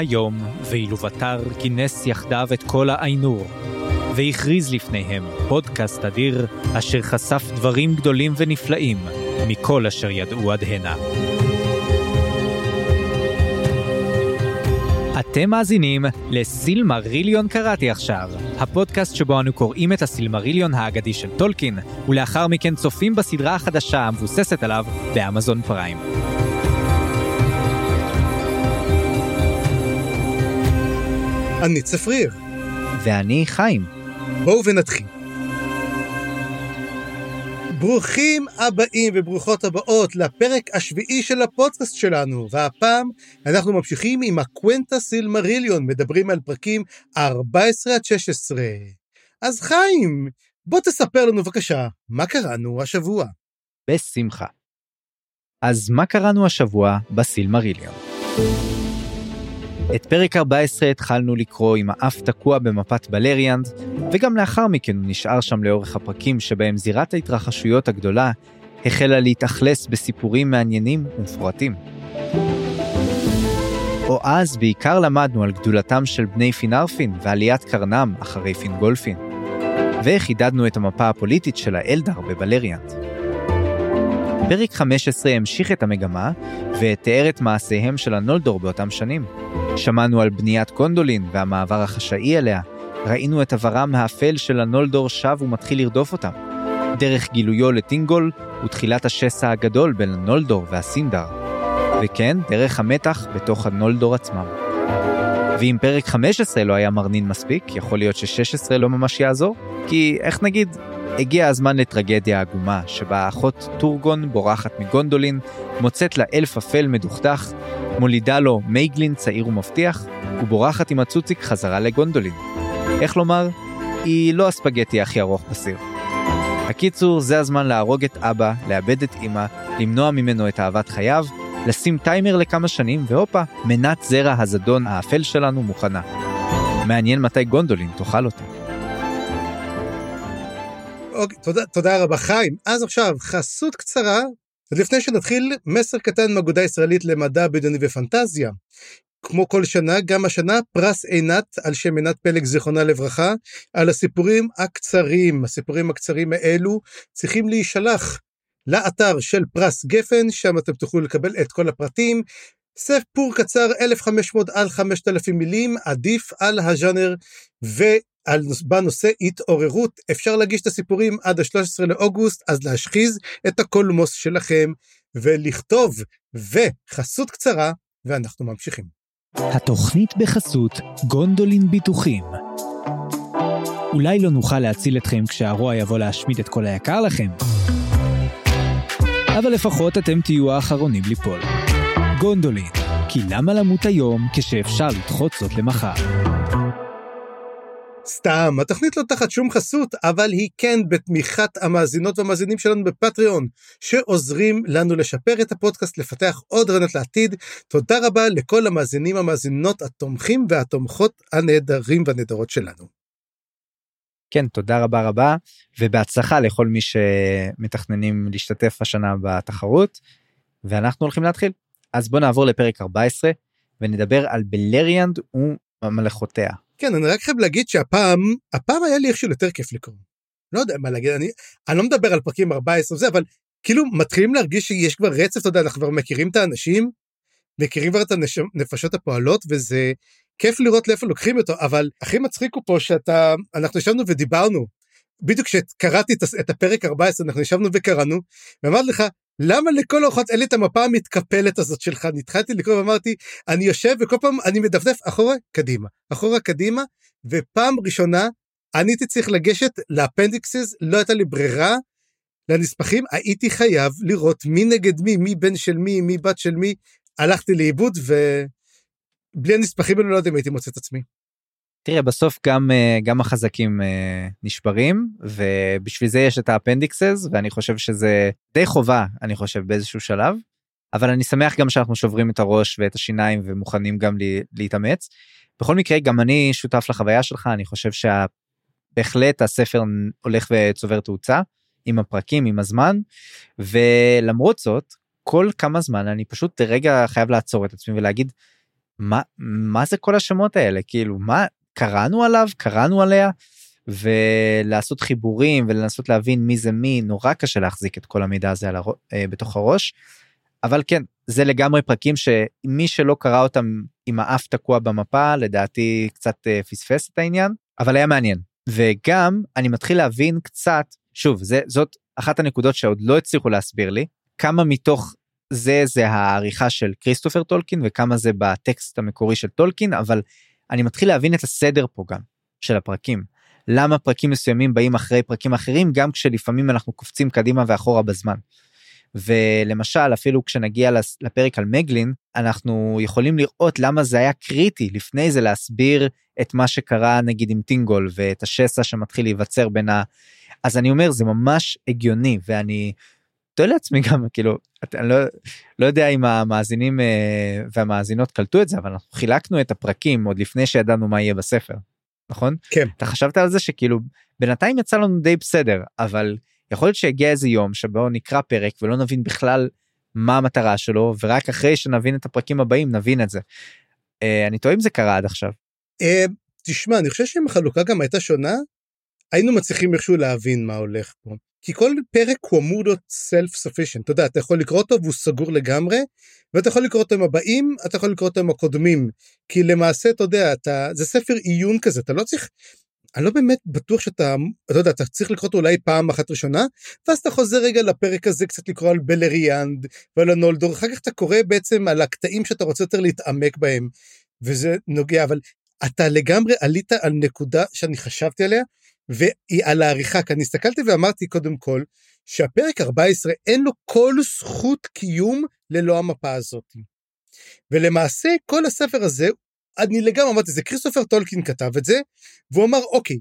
היום, ואילו בתר כינס יחדיו את כל האיינור, והכריז לפניהם פודקאסט אדיר, אשר חשף דברים גדולים ונפלאים מכל אשר ידעו עד הנה. אתם מאזינים לסילמריליון קראתי עכשיו, הפודקאסט שבו אנו קוראים את הסילמריליון האגדי של טולקין, ולאחר מכן צופים בסדרה החדשה המבוססת עליו באמזון פריים. אני צפריר. ואני חיים. בואו ונתחיל. ברוכים הבאים וברוכות הבאות לפרק השביעי של הפודקאסט שלנו, והפעם אנחנו ממשיכים עם הקוונטה סילמריליון, מדברים על פרקים 14 עד 16. אז חיים, בוא תספר לנו בבקשה, מה קראנו השבוע? בשמחה. אז מה קראנו השבוע בסילמריליון? את פרק 14 התחלנו לקרוא עם האף תקוע במפת בלריאנד, וגם לאחר מכן הוא נשאר שם לאורך הפרקים שבהם זירת ההתרחשויות הגדולה החלה להתאכלס בסיפורים מעניינים ומפורטים. או אז בעיקר למדנו על גדולתם של בני פינרפין ועליית קרנם אחרי פינגולפין, וחידדנו את המפה הפוליטית של האלדר בבלריאנד. פרק 15 המשיך את המגמה ותיאר את מעשיהם של הנולדור באותם שנים. שמענו על בניית קונדולין והמעבר החשאי אליה, ראינו את עברם האפל של הנולדור שב ומתחיל לרדוף אותם. דרך גילויו לטינגול ותחילת השסע הגדול בין הנולדור והסינדר. וכן, דרך המתח בתוך הנולדור עצמם. ואם פרק 15 לא היה מרנין מספיק, יכול להיות ש-16 לא ממש יעזור? כי איך נגיד, הגיע הזמן לטרגדיה עגומה, שבה האחות טורגון בורחת מגונדולין, מוצאת לה אלף אפל מדוכדך, מולידה לו מייגלין צעיר ומבטיח, ובורחת עם הצוציק חזרה לגונדולין. איך לומר? היא לא הספגטי הכי ארוך בסיר. הקיצור, זה הזמן להרוג את אבא, לאבד את אמא, למנוע ממנו את אהבת חייו, לשים טיימר לכמה שנים, והופה, מנת זרע הזדון האפל שלנו מוכנה. מעניין מתי גונדולין תאכל אותה. אוקיי, תודה, תודה רבה חיים. אז עכשיו, חסות קצרה, לפני שנתחיל, מסר קטן מאגודה ישראלית למדע בדיוני ופנטזיה. כמו כל שנה, גם השנה פרס עינת על שם עינת פלג זיכרונה לברכה, על הסיפורים הקצרים. הסיפורים הקצרים האלו צריכים להישלח לאתר של פרס גפן, שם אתם תוכלו לקבל את כל הפרטים. סיפור קצר 1500 על 5000 מילים, עדיף על הז'אנר, בנושא התעוררות. אפשר להגיש את הסיפורים עד ה-13 לאוגוסט, אז להשחיז את הקולמוס שלכם ולכתוב, וחסות קצרה, ואנחנו ממשיכים. התוכנית בחסות גונדולין ביטוחים. אולי לא נוכל להציל אתכם כשהרוע יבוא להשמיד את כל היקר לכם, אבל לפחות אתם תהיו האחרונים ליפול. גונדולין, כי למה למות היום כשאפשר לדחות זאת למחר? סתם, התוכנית לא תחת שום חסות, אבל היא כן בתמיכת המאזינות והמאזינים שלנו בפטריון, שעוזרים לנו לשפר את הפודקאסט, לפתח עוד רעיונות לעתיד. תודה רבה לכל המאזינים, המאזינות, התומכים והתומכות הנהדרים והנהדרות שלנו. כן, תודה רבה רבה, ובהצלחה לכל מי שמתכננים להשתתף השנה בתחרות, ואנחנו הולכים להתחיל. אז בוא נעבור לפרק 14, ונדבר על בלריאנד וממלכותיה. כן, אני רק חייב להגיד שהפעם, הפעם היה לי איכשהו יותר כיף לקרוא. לא יודע מה להגיד, אני, אני לא מדבר על פרקים 14 וזה, אבל כאילו מתחילים להרגיש שיש כבר רצף, אתה יודע, אנחנו כבר מכירים את האנשים, מכירים כבר את הנפשות הפועלות, וזה כיף לראות לאיפה לוקחים אותו, אבל הכי מצחיק הוא פה שאתה, אנחנו ישבנו ודיברנו, בדיוק כשקראתי את הפרק 14, אנחנו ישבנו וקראנו, ואמרתי לך, למה לכל אורחות אין לי את המפה המתקפלת הזאת שלך? נתחלתי לקרוא ואמרתי, אני יושב וכל פעם אני מדפדף אחורה, קדימה, אחורה, קדימה, ופעם ראשונה אני הייתי צריך לגשת לאפנדיקסס, לא הייתה לי ברירה, לנספחים, הייתי חייב לראות מי נגד מי, מי בן של מי, מי בת של מי, הלכתי לאיבוד ובלי הנספחים האלו לא יודע אם הייתי מוצא את עצמי. תראה בסוף גם אה, גם החזקים אה, נשברים ובשביל זה יש את האפנדיקסס ואני חושב שזה די חובה אני חושב באיזשהו שלב. אבל אני שמח גם שאנחנו שוברים את הראש ואת השיניים ומוכנים גם להתאמץ. בכל מקרה גם אני שותף לחוויה שלך אני חושב שבהחלט הספר הולך וצובר תאוצה עם הפרקים עם הזמן ולמרות זאת כל כמה זמן אני פשוט לרגע חייב לעצור את עצמי ולהגיד מה מה זה כל השמות האלה כאילו מה קראנו עליו קראנו עליה ולעשות חיבורים ולנסות להבין מי זה מי נורא קשה להחזיק את כל המידע הזה על הר... אה, בתוך הראש. אבל כן זה לגמרי פרקים שמי שלא קרא אותם עם האף תקוע במפה לדעתי קצת אה, פספס את העניין אבל היה מעניין וגם אני מתחיל להבין קצת שוב זה זאת אחת הנקודות שעוד לא הצליחו להסביר לי כמה מתוך זה זה העריכה של כריסטופר טולקין וכמה זה בטקסט המקורי של טולקין אבל אני מתחיל להבין את הסדר פה גם של הפרקים. למה פרקים מסוימים באים אחרי פרקים אחרים גם כשלפעמים אנחנו קופצים קדימה ואחורה בזמן. ולמשל אפילו כשנגיע לפרק על מייגלין אנחנו יכולים לראות למה זה היה קריטי לפני זה להסביר את מה שקרה נגיד עם טינגול ואת השסע שמתחיל להיווצר בין ה... אז אני אומר זה ממש הגיוני ואני תוהה לעצמי גם כאילו אני לא, לא יודע אם המאזינים אה, והמאזינות קלטו את זה אבל אנחנו חילקנו את הפרקים עוד לפני שידענו מה יהיה בספר. נכון? כן. אתה חשבת על זה שכאילו בינתיים יצא לנו די בסדר אבל יכול להיות שיגיע איזה יום שבו נקרא פרק ולא נבין בכלל מה המטרה שלו ורק אחרי שנבין את הפרקים הבאים נבין את זה. אה, אני טועה אם זה קרה עד עכשיו. אה, תשמע אני חושב שאם החלוקה גם הייתה שונה היינו מצליחים איכשהו להבין מה הולך פה. כי כל פרק הוא אמור להיות self sufficient אתה יודע אתה יכול לקרוא אותו והוא סגור לגמרי ואתה יכול לקרוא אותו עם הבאים אתה יכול לקרוא אותו עם הקודמים כי למעשה אתה יודע אתה זה ספר עיון כזה אתה לא צריך. אני לא באמת בטוח שאתה אתה יודע אתה צריך לקרוא אותו אולי פעם אחת ראשונה ואז אתה חוזר רגע לפרק הזה קצת לקרוא על בלריאנד ועל הנולדור אחר כך אתה קורא בעצם על הקטעים שאתה רוצה יותר להתעמק בהם וזה נוגע אבל אתה לגמרי עלית על נקודה שאני חשבתי עליה והיא על העריכה, כי אני הסתכלתי ואמרתי קודם כל, שהפרק 14 אין לו כל זכות קיום ללא המפה הזאת. ולמעשה כל הספר הזה, אני לגמרי אמרתי, זה כריסטופר טולקין כתב את זה, והוא אמר, אוקיי,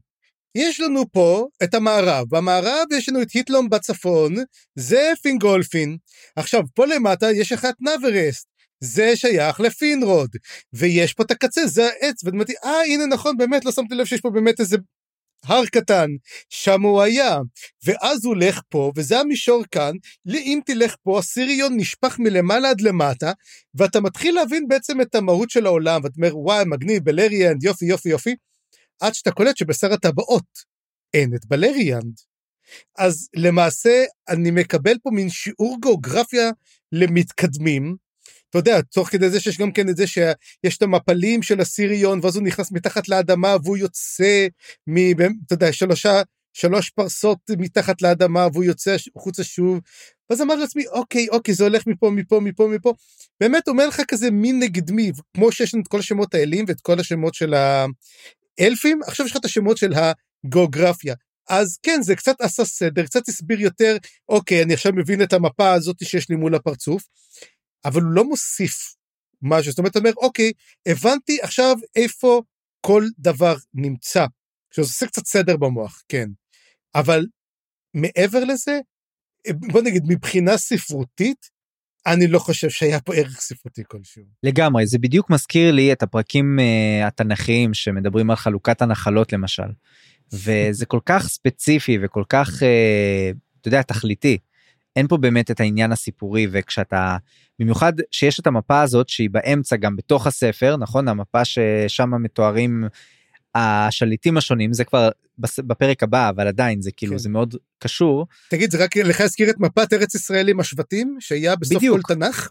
יש לנו פה את המערב, במערב יש לנו את היטלום בצפון, זה פינגולפין. עכשיו, פה למטה יש לך את נאברסט, זה שייך לפינרוד, ויש פה את הקצה, זה העץ, ואני אמרתי, אה, הנה נכון, באמת, לא שמתי לב שיש פה באמת איזה הר קטן, שם הוא היה, ואז הוא הולך פה, וזה המישור כאן, אם תלך פה, הסיריון נשפך מלמעלה עד למטה, ואתה מתחיל להבין בעצם את המהות של העולם, ואתה אומר, וואי, מגניב, בלריאנד, יופי, יופי, יופי, עד שאתה קולט שבשר הטבעות אין את בלריאנד. אז למעשה, אני מקבל פה מין שיעור גיאוגרפיה למתקדמים, אתה יודע, תוך כדי זה שיש גם כן את זה שיש את המפלים של הסיריון, ואז הוא נכנס מתחת לאדמה והוא יוצא, מ, אתה יודע, שלושה, שלוש פרסות מתחת לאדמה והוא יוצא החוצה שוב. ואז אמרתי לעצמי, אוקיי, אוקיי, זה הולך מפה, מפה, מפה, מפה. באמת אומר לך כזה מין נגד מי, כמו שיש לנו את כל השמות האלים ואת כל השמות של האלפים, עכשיו יש לך את השמות של הגיאוגרפיה. אז כן, זה קצת עשה סדר, קצת הסביר יותר, אוקיי, אני עכשיו מבין את המפה הזאת שיש לי מול הפרצוף. אבל הוא לא מוסיף משהו, זאת אומרת, אתה אומר, אוקיי, הבנתי עכשיו איפה כל דבר נמצא. שזה עושה קצת סדר במוח, כן. אבל מעבר לזה, בוא נגיד, מבחינה ספרותית, אני לא חושב שהיה פה ערך ספרותי כלשהו. לגמרי, זה בדיוק מזכיר לי את הפרקים uh, התנ"כיים שמדברים על חלוקת הנחלות למשל. וזה כל כך ספציפי וכל כך, uh, אתה יודע, תכליתי. אין פה באמת את העניין הסיפורי וכשאתה במיוחד שיש את המפה הזאת שהיא באמצע גם בתוך הספר נכון המפה ששם מתוארים השליטים השונים זה כבר בפרק הבא אבל עדיין זה כאילו כן. זה מאוד קשור. תגיד זה רק לך הזכיר את מפת ארץ ישראל עם השבטים שהיה בסוף בדיוק. כל תנ"ך?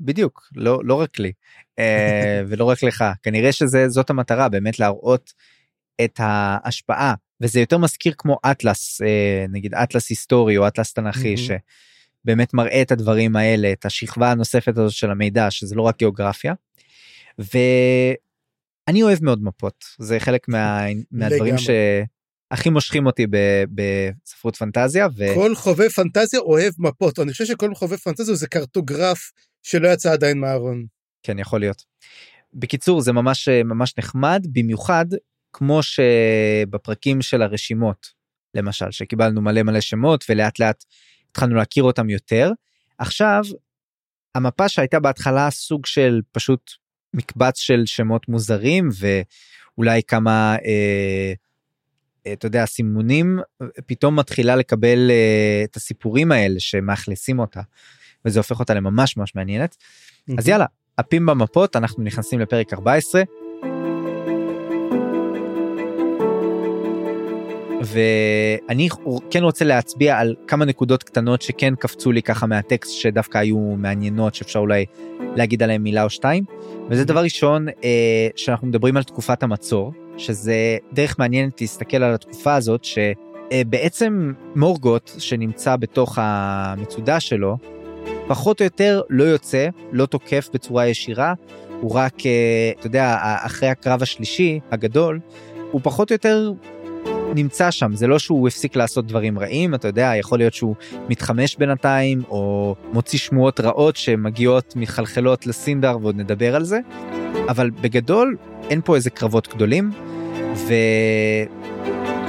בדיוק לא לא רק לי אה, ולא רק לך כנראה שזה זאת המטרה באמת להראות את ההשפעה וזה יותר מזכיר כמו אטלס אה, נגיד אטלס היסטורי או אטלס תנ"כי mm-hmm. שבאמת מראה את הדברים האלה את השכבה הנוספת הזאת של המידע שזה לא רק גיאוגרפיה. ואני אוהב מאוד מפות זה חלק מה, מהדברים שהכי מושכים אותי בספרות פנטזיה. ו... כל חובב פנטזיה אוהב מפות אני חושב שכל חובב פנטזיה זה קרטוגרף שלא יצא עדיין מהארון. כן יכול להיות. בקיצור זה ממש ממש נחמד במיוחד כמו שבפרקים של הרשימות למשל שקיבלנו מלא מלא שמות ולאט לאט התחלנו להכיר אותם יותר עכשיו המפה שהייתה בהתחלה סוג של פשוט מקבץ של שמות מוזרים ואולי כמה אה, אה אתה יודע סימונים פתאום מתחילה לקבל אה, את הסיפורים האלה שמאכלסים אותה וזה הופך אותה לממש ממש מעניינת mm-hmm. אז יאללה אפים במפות אנחנו נכנסים לפרק 14. ואני כן רוצה להצביע על כמה נקודות קטנות שכן קפצו לי ככה מהטקסט שדווקא היו מעניינות שאפשר אולי להגיד עליהם מילה או שתיים. וזה דבר ראשון אה, שאנחנו מדברים על תקופת המצור שזה דרך מעניינת להסתכל על התקופה הזאת שבעצם מורגוט שנמצא בתוך המצודה שלו פחות או יותר לא יוצא לא תוקף בצורה ישירה הוא רק אה, אתה יודע אחרי הקרב השלישי הגדול הוא פחות או יותר נמצא שם זה לא שהוא הפסיק לעשות דברים רעים אתה יודע יכול להיות שהוא מתחמש בינתיים או מוציא שמועות רעות שמגיעות מחלחלות לסינדר ועוד נדבר על זה. אבל בגדול אין פה איזה קרבות גדולים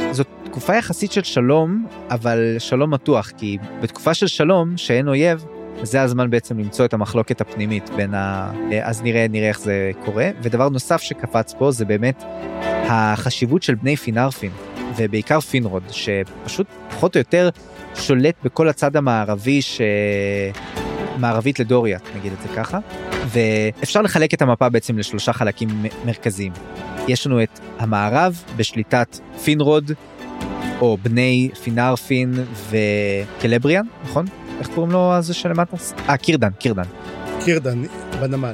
וזאת תקופה יחסית של שלום אבל שלום מתוח כי בתקופה של שלום שאין אויב זה הזמן בעצם למצוא את המחלוקת הפנימית בין ה... אז נראה נראה איך זה קורה. ודבר נוסף שקפץ פה זה באמת החשיבות של בני פינרפין ובעיקר פינרוד שפשוט פחות או יותר שולט בכל הצד המערבי שמערבית לדוריאט נגיד את זה ככה ואפשר לחלק את המפה בעצם לשלושה חלקים מרכזיים. יש לנו את המערב בשליטת פינרוד או בני פינרפין וקלבריאן נכון איך קוראים לו הזה שלמטה? אה קירדן קירדן. קירדן בנמל.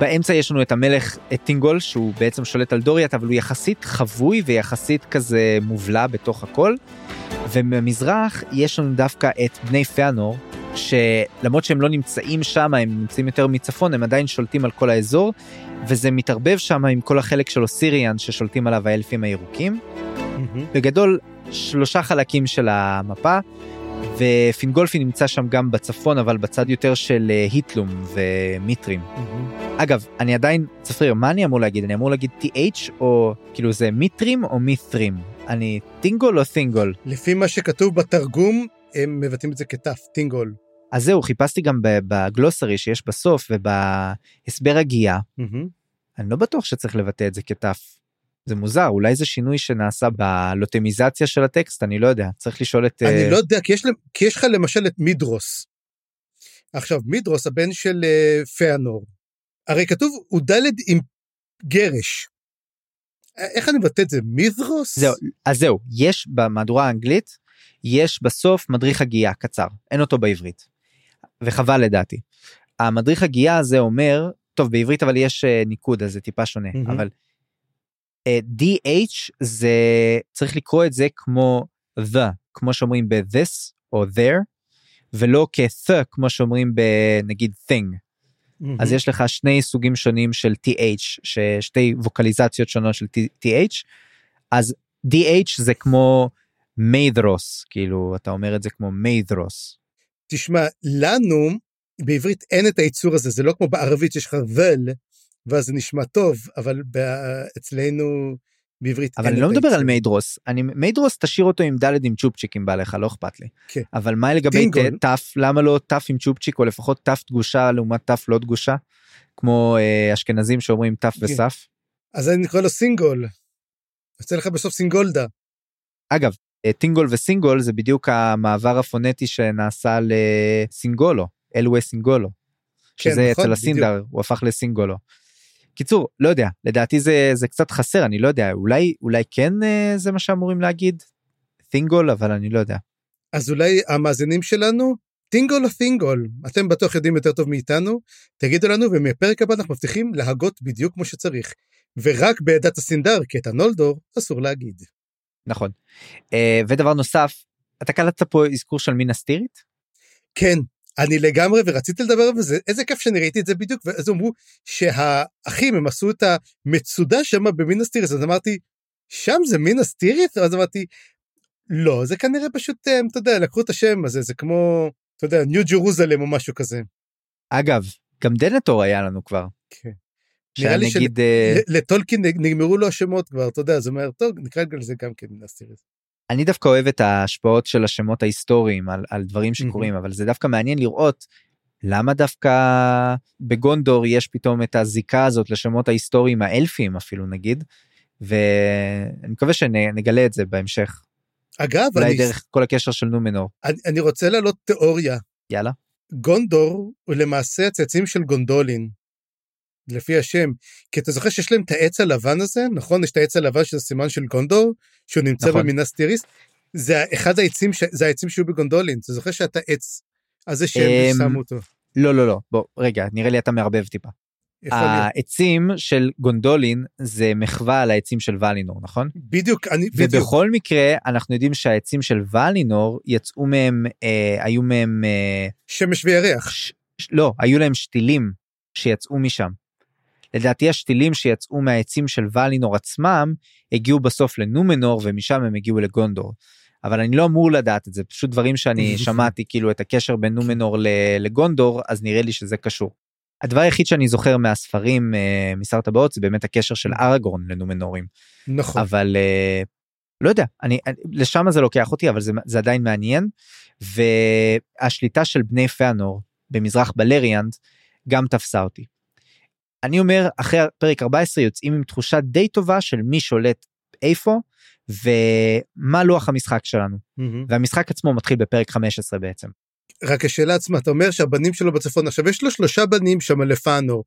באמצע יש לנו את המלך את טינגול שהוא בעצם שולט על דוריאט אבל הוא יחסית חבוי ויחסית כזה מובלע בתוך הכל. ובמזרח יש לנו דווקא את בני פאנור שלמרות שהם לא נמצאים שם הם נמצאים יותר מצפון הם עדיין שולטים על כל האזור וזה מתערבב שם עם כל החלק של אוסיריאן ששולטים עליו האלפים הירוקים. Mm-hmm. בגדול שלושה חלקים של המפה ופינגולפי נמצא שם גם בצפון אבל בצד יותר של אה, היטלום ומיטרים. Mm-hmm. אגב אני עדיין צפריר מה אני אמור להגיד אני אמור להגיד th או כאילו זה מיטרים או מית'רים אני טינגול או טינגול לפי מה שכתוב בתרגום הם מבטאים את זה כתף טינגול. אז זהו חיפשתי גם בגלוסרי שיש בסוף ובהסבר הגייה mm-hmm. אני לא בטוח שצריך לבטא את זה כתף. זה מוזר אולי זה שינוי שנעשה בלוטמיזציה של הטקסט אני לא יודע צריך לשאול את אני uh... לא יודע כי יש, כי יש לך למשל את מידרוס. עכשיו מידרוס הבן של uh, פיאנור הרי כתוב הוא ד' עם גרש. איך אני מבטא את זה מידרוס? זהו אז זהו יש במהדורה האנגלית יש בסוף מדריך הגייה קצר אין אותו בעברית. וחבל לדעתי. המדריך הגייה הזה אומר טוב בעברית אבל יש uh, ניקוד אז זה טיפה שונה mm-hmm. אבל. DH זה צריך לקרוא את זה כמו the כמו שאומרים ב-this או there ולא כ-th כמו שאומרים בנגיד thing. Mm-hmm. אז יש לך שני סוגים שונים של TH ששתי ווקליזציות שונות של TH אז DH זה כמו מיידרוס כאילו אתה אומר את זה כמו מיידרוס. תשמע לנו בעברית אין את הייצור הזה זה לא כמו בערבית שיש לך ול ואז זה נשמע טוב, אבל אצלנו בעברית אבל אני לא מדבר על מיידרוס, אני מיידרוס תשאיר אותו עם דלת עם צ'ופצ'יק אם בא לך, לא אכפת לי. כן. אבל מה לגבי תף, למה לא תף עם צ'ופצ'יק או לפחות תף דגושה לעומת תף לא דגושה? כמו אה, אשכנזים שאומרים תף כן. וסף. אז אני נקרא לו סינגול. יוצא לך בסוף סינגולדה. אגב, אה, טינגול וסינגול זה בדיוק המעבר הפונטי שנעשה לסינגולו, אלווי סינגולו. כן, שזה נכון, אצל הסינדר, בדיוק. הוא הפך לסינגולו. קיצור לא יודע לדעתי זה זה קצת חסר אני לא יודע אולי אולי כן אה, זה מה שאמורים להגיד. תינגול אבל אני לא יודע. אז אולי המאזינים שלנו טינגול או תינגול אתם בטוח יודעים יותר טוב מאיתנו תגידו לנו ומפרק הבא אנחנו מבטיחים להגות בדיוק כמו שצריך ורק בעדת הסינדר כי את הנולדור אסור להגיד. נכון אה, ודבר נוסף אתה קלטת פה אזכור של מינה סטירית? כן אני לגמרי ורציתי לדבר על זה איזה כיף שאני ראיתי את זה בדיוק ואז אמרו שהאחים הם עשו את המצודה שם במינה סטיריס אז אמרתי שם זה מינאס טירית אז אמרתי לא זה כנראה פשוט אה, אתה יודע לקחו את השם הזה זה כמו אתה יודע New Jerusalem או משהו כזה. אגב גם דנתור היה לנו כבר. כן. נראה לי שלטולקין uh... נגמרו לו השמות כבר אתה יודע זה אומר טוב נקרא לזה גם כן מינאס טירית. אני דווקא אוהב את ההשפעות של השמות ההיסטוריים על, על דברים שקורים mm-hmm. אבל זה דווקא מעניין לראות למה דווקא בגונדור יש פתאום את הזיקה הזאת לשמות ההיסטוריים האלפיים אפילו נגיד ואני מקווה שנגלה את זה בהמשך. אגב אולי אני... דרך כל הקשר של נומנור. אני, אני רוצה להעלות תיאוריה. יאללה. גונדור הוא למעשה הצאצאים של גונדולין. לפי השם, כי אתה זוכר שיש להם את העץ הלבן הזה, נכון? יש את העץ הלבן שזה סימן של גונדור, שהוא נמצא נכון. במינס טיריס. זה אחד העצים, ש... זה העצים שהיו בגונדולין, אתה זוכר שאתה עץ, אז זה שהם אמ, שמו אותו. לא, לא, לא, בוא, רגע, נראה לי אתה מערבב טיפה. העצים של גונדולין זה מחווה על העצים של ולינור, נכון? בדיוק, אני, בדיוק, ובכל מקרה, אנחנו יודעים שהעצים של ולינור יצאו מהם, אה, היו מהם, אה, שמש וירח. ש, לא, היו להם שתילים שיצאו משם. לדעתי השתילים שיצאו מהעצים של ולינור עצמם, הגיעו בסוף לנומנור ומשם הם הגיעו לגונדור. אבל אני לא אמור לדעת את זה, פשוט דברים שאני שמעתי, כאילו את הקשר בין נומנור לגונדור, אז נראה לי שזה קשור. הדבר היחיד שאני זוכר מהספרים, אה, משר הטבעות, זה באמת הקשר של אראגורן לנומנורים. נכון. אבל אה, לא יודע, אני, אני- לשם זה לוקח אותי, אבל זה, זה עדיין מעניין. והשליטה של בני פאנור במזרח בלריאנד גם תפסה אותי. אני אומר, אחרי פרק 14 יוצאים עם תחושה די טובה של מי שולט איפה, ומה לוח המשחק שלנו. מהמם. והמשחק עצמו מתחיל בפרק 15 בעצם. רק השאלה עצמה, אתה אומר שהבנים שלו בצפון, עכשיו יש לו שלושה בנים שם לפאנור.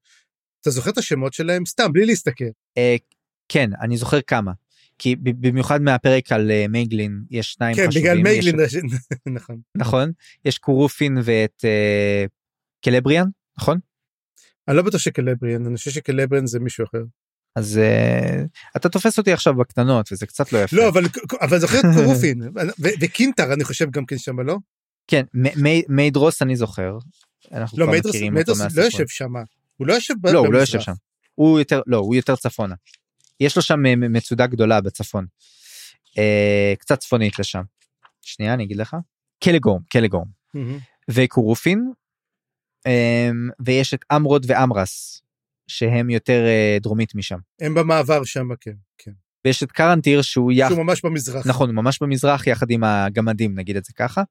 אתה זוכר את השמות שלהם? סתם, בלי להסתכל. אה, כן, אני זוכר כמה. כי במיוחד מהפרק על אה, מייגלין יש שניים כן, חשובים. בגלל יש- מייגלין, נכון. נכון? יש קורופין ואת אה, קלבריאן, נכון? אני לא בטוח שקלבריאן, אני חושב שקלבריאן זה מישהו אחר. אז אה, אתה תופס אותי עכשיו בקטנות וזה קצת לא יפה. לא, אבל, אבל זוכר את קורופין, וקינטר אני חושב גם כן שם, לא? כן, מיידרוס אני זוכר. אנחנו לא, מיידרוס מיידרוס לא. יושב שם. הוא לא יושב לא, הוא לא. יושב שם. הוא יותר, לא, הוא יותר צפונה. יש לו שם אה, מצודה גדולה בצפון. אה, קצת צפונית לשם. שנייה, אני אגיד לך. קלגורם, קלגורם. וקורופין. אה, ויש את אמרוד ואמרס, שהם יותר אה, דרומית משם. הם במעבר שם, כן. כן. ויש את קרנטיר שהוא יח... שהוא ממש במזרח. נכון, הוא ממש במזרח יחד עם הגמדים, נגיד את זה ככה.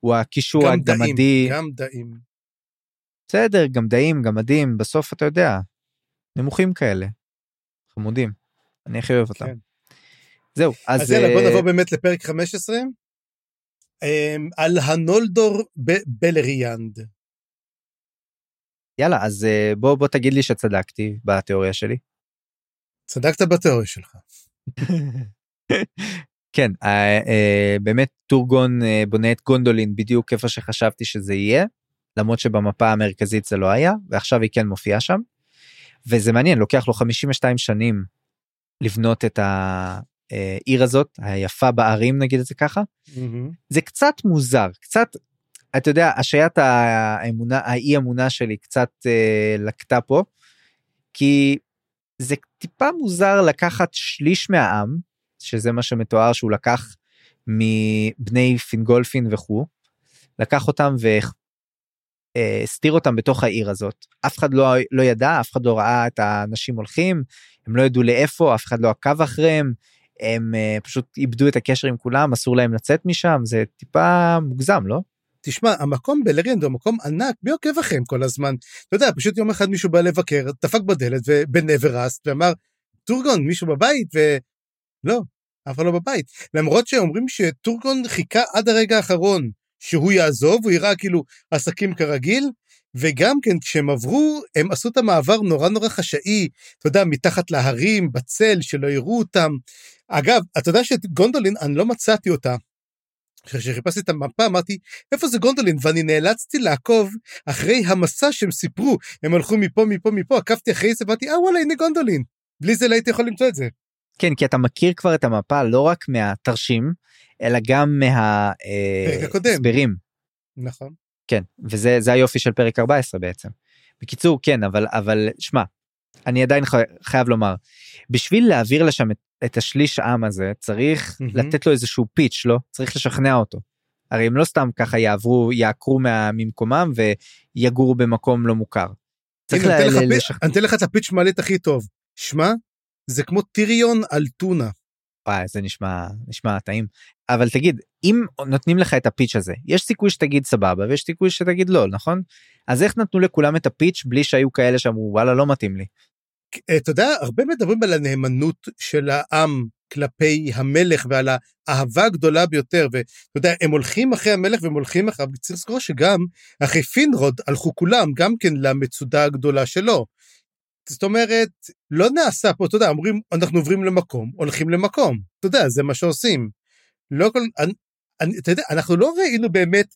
הוא הקישור גם דאים, הגמדי. גם דאים. בסדר, גמדאים, גמדים, בסוף אתה יודע, נמוכים כאלה. חמודים. אני הכי אוהב אותם. כן. זהו, אז... אז יאללה, בוא אה, נעבור באמת לפרק 15. אמ, על הנולדור בבלריאנד. יאללה, אז אה, בוא בוא תגיד לי שצדקתי בתיאוריה שלי. צדקת בתיאוריה שלך. כן, אה, אה, באמת טורגון בונה את גונדולין בדיוק איפה שחשבתי שזה יהיה, למרות שבמפה המרכזית זה לא היה, ועכשיו היא כן מופיעה שם. וזה מעניין, לוקח לו 52 שנים לבנות את העיר הזאת, היפה בערים נגיד את זה ככה. מהמם. זה קצת מוזר, קצת, אתה יודע, השעיית האמונה, האי אמונה שלי קצת אה, לקטה פה, כי זה טיפה מוזר לקחת שליש מהעם, שזה מה שמתואר שהוא לקח מבני פינגולפין וכו', לקח אותם והסתיר אותם בתוך העיר הזאת. אף אחד לא, לא ידע, אף אחד לא ראה את האנשים הולכים, הם לא ידעו לאיפה, אף אחד לא עקב אחריהם, הם uh, פשוט איבדו את הקשר עם כולם, אסור להם לצאת משם, זה טיפה מוגזם, לא? תשמע, המקום בלריאנד הוא מקום ענק, מי עוקב אחריהם כל הזמן? אתה יודע, פשוט יום אחד מישהו בא לבקר, דפק בדלת בנברסט ואמר, טורגון, מישהו בבית? ולא, אף אחד לא בבית. למרות שאומרים שטורגון חיכה עד הרגע האחרון שהוא יעזוב, הוא יראה כאילו עסקים כרגיל, וגם כן כשהם עברו, הם עשו את המעבר נורא נורא חשאי, אתה יודע, מתחת להרים, בצל, שלא יראו אותם. אגב, אתה יודע שאת גונדולין, אני לא מצאתי אותה. כשחיפשתי את המפה אמרתי איפה זה גונדולין ואני נאלצתי לעקוב אחרי המסע שהם סיפרו הם הלכו מפה מפה מפה עקבתי אחרי זה ואמרתי אה וואלה הנה גונדולין בלי זה לא הייתי יכול למצוא את זה. כן, כי אתה מכיר כבר את המפה לא רק מהתרשים, אלא גם. מההסברים. נכון. כן, וזה זה היופי של פרק 14 בעצם. בקיצור, כן, אבל, אבל שמע, אני עדיין חי, חייב לומר, בשביל להעביר לשם את, את השליש עם הזה, צריך מהמם. לתת לו איזשהו פיץ', לא? צריך לשכנע אותו. הרי הם לא סתם ככה יעברו, יעקרו מה, ממקומם ויגורו במקום לא מוכר. צריך הנה, אני אתן לשכנע. אני אתן לך את הפיץ' מעלית הכי טוב. שמע זה כמו טיריון על טונה. וואי, זה נשמע, נשמע טעים. אבל תגיד, אם נותנים לך את הפיץ' הזה, יש סיכוי שתגיד סבבה ויש סיכוי שתגיד לא, נכון? אז איך נתנו לכולם את הפיץ' בלי שהיו כאלה שאמרו וואלה לא מתאים לי. אתה יודע הרבה מדברים על הנאמנות של העם כלפי המלך ועל האהבה הגדולה ביותר ואתה יודע הם הולכים אחרי המלך והם הולכים אחריו צריך לזכור שגם אחרי פינרוד הלכו כולם גם כן למצודה הגדולה שלו. זאת אומרת, לא נעשה פה, אתה יודע, אומרים, אנחנו עוברים למקום, הולכים למקום. אתה יודע, זה מה שעושים. לא כל... אני, אתה יודע, אנחנו לא ראינו באמת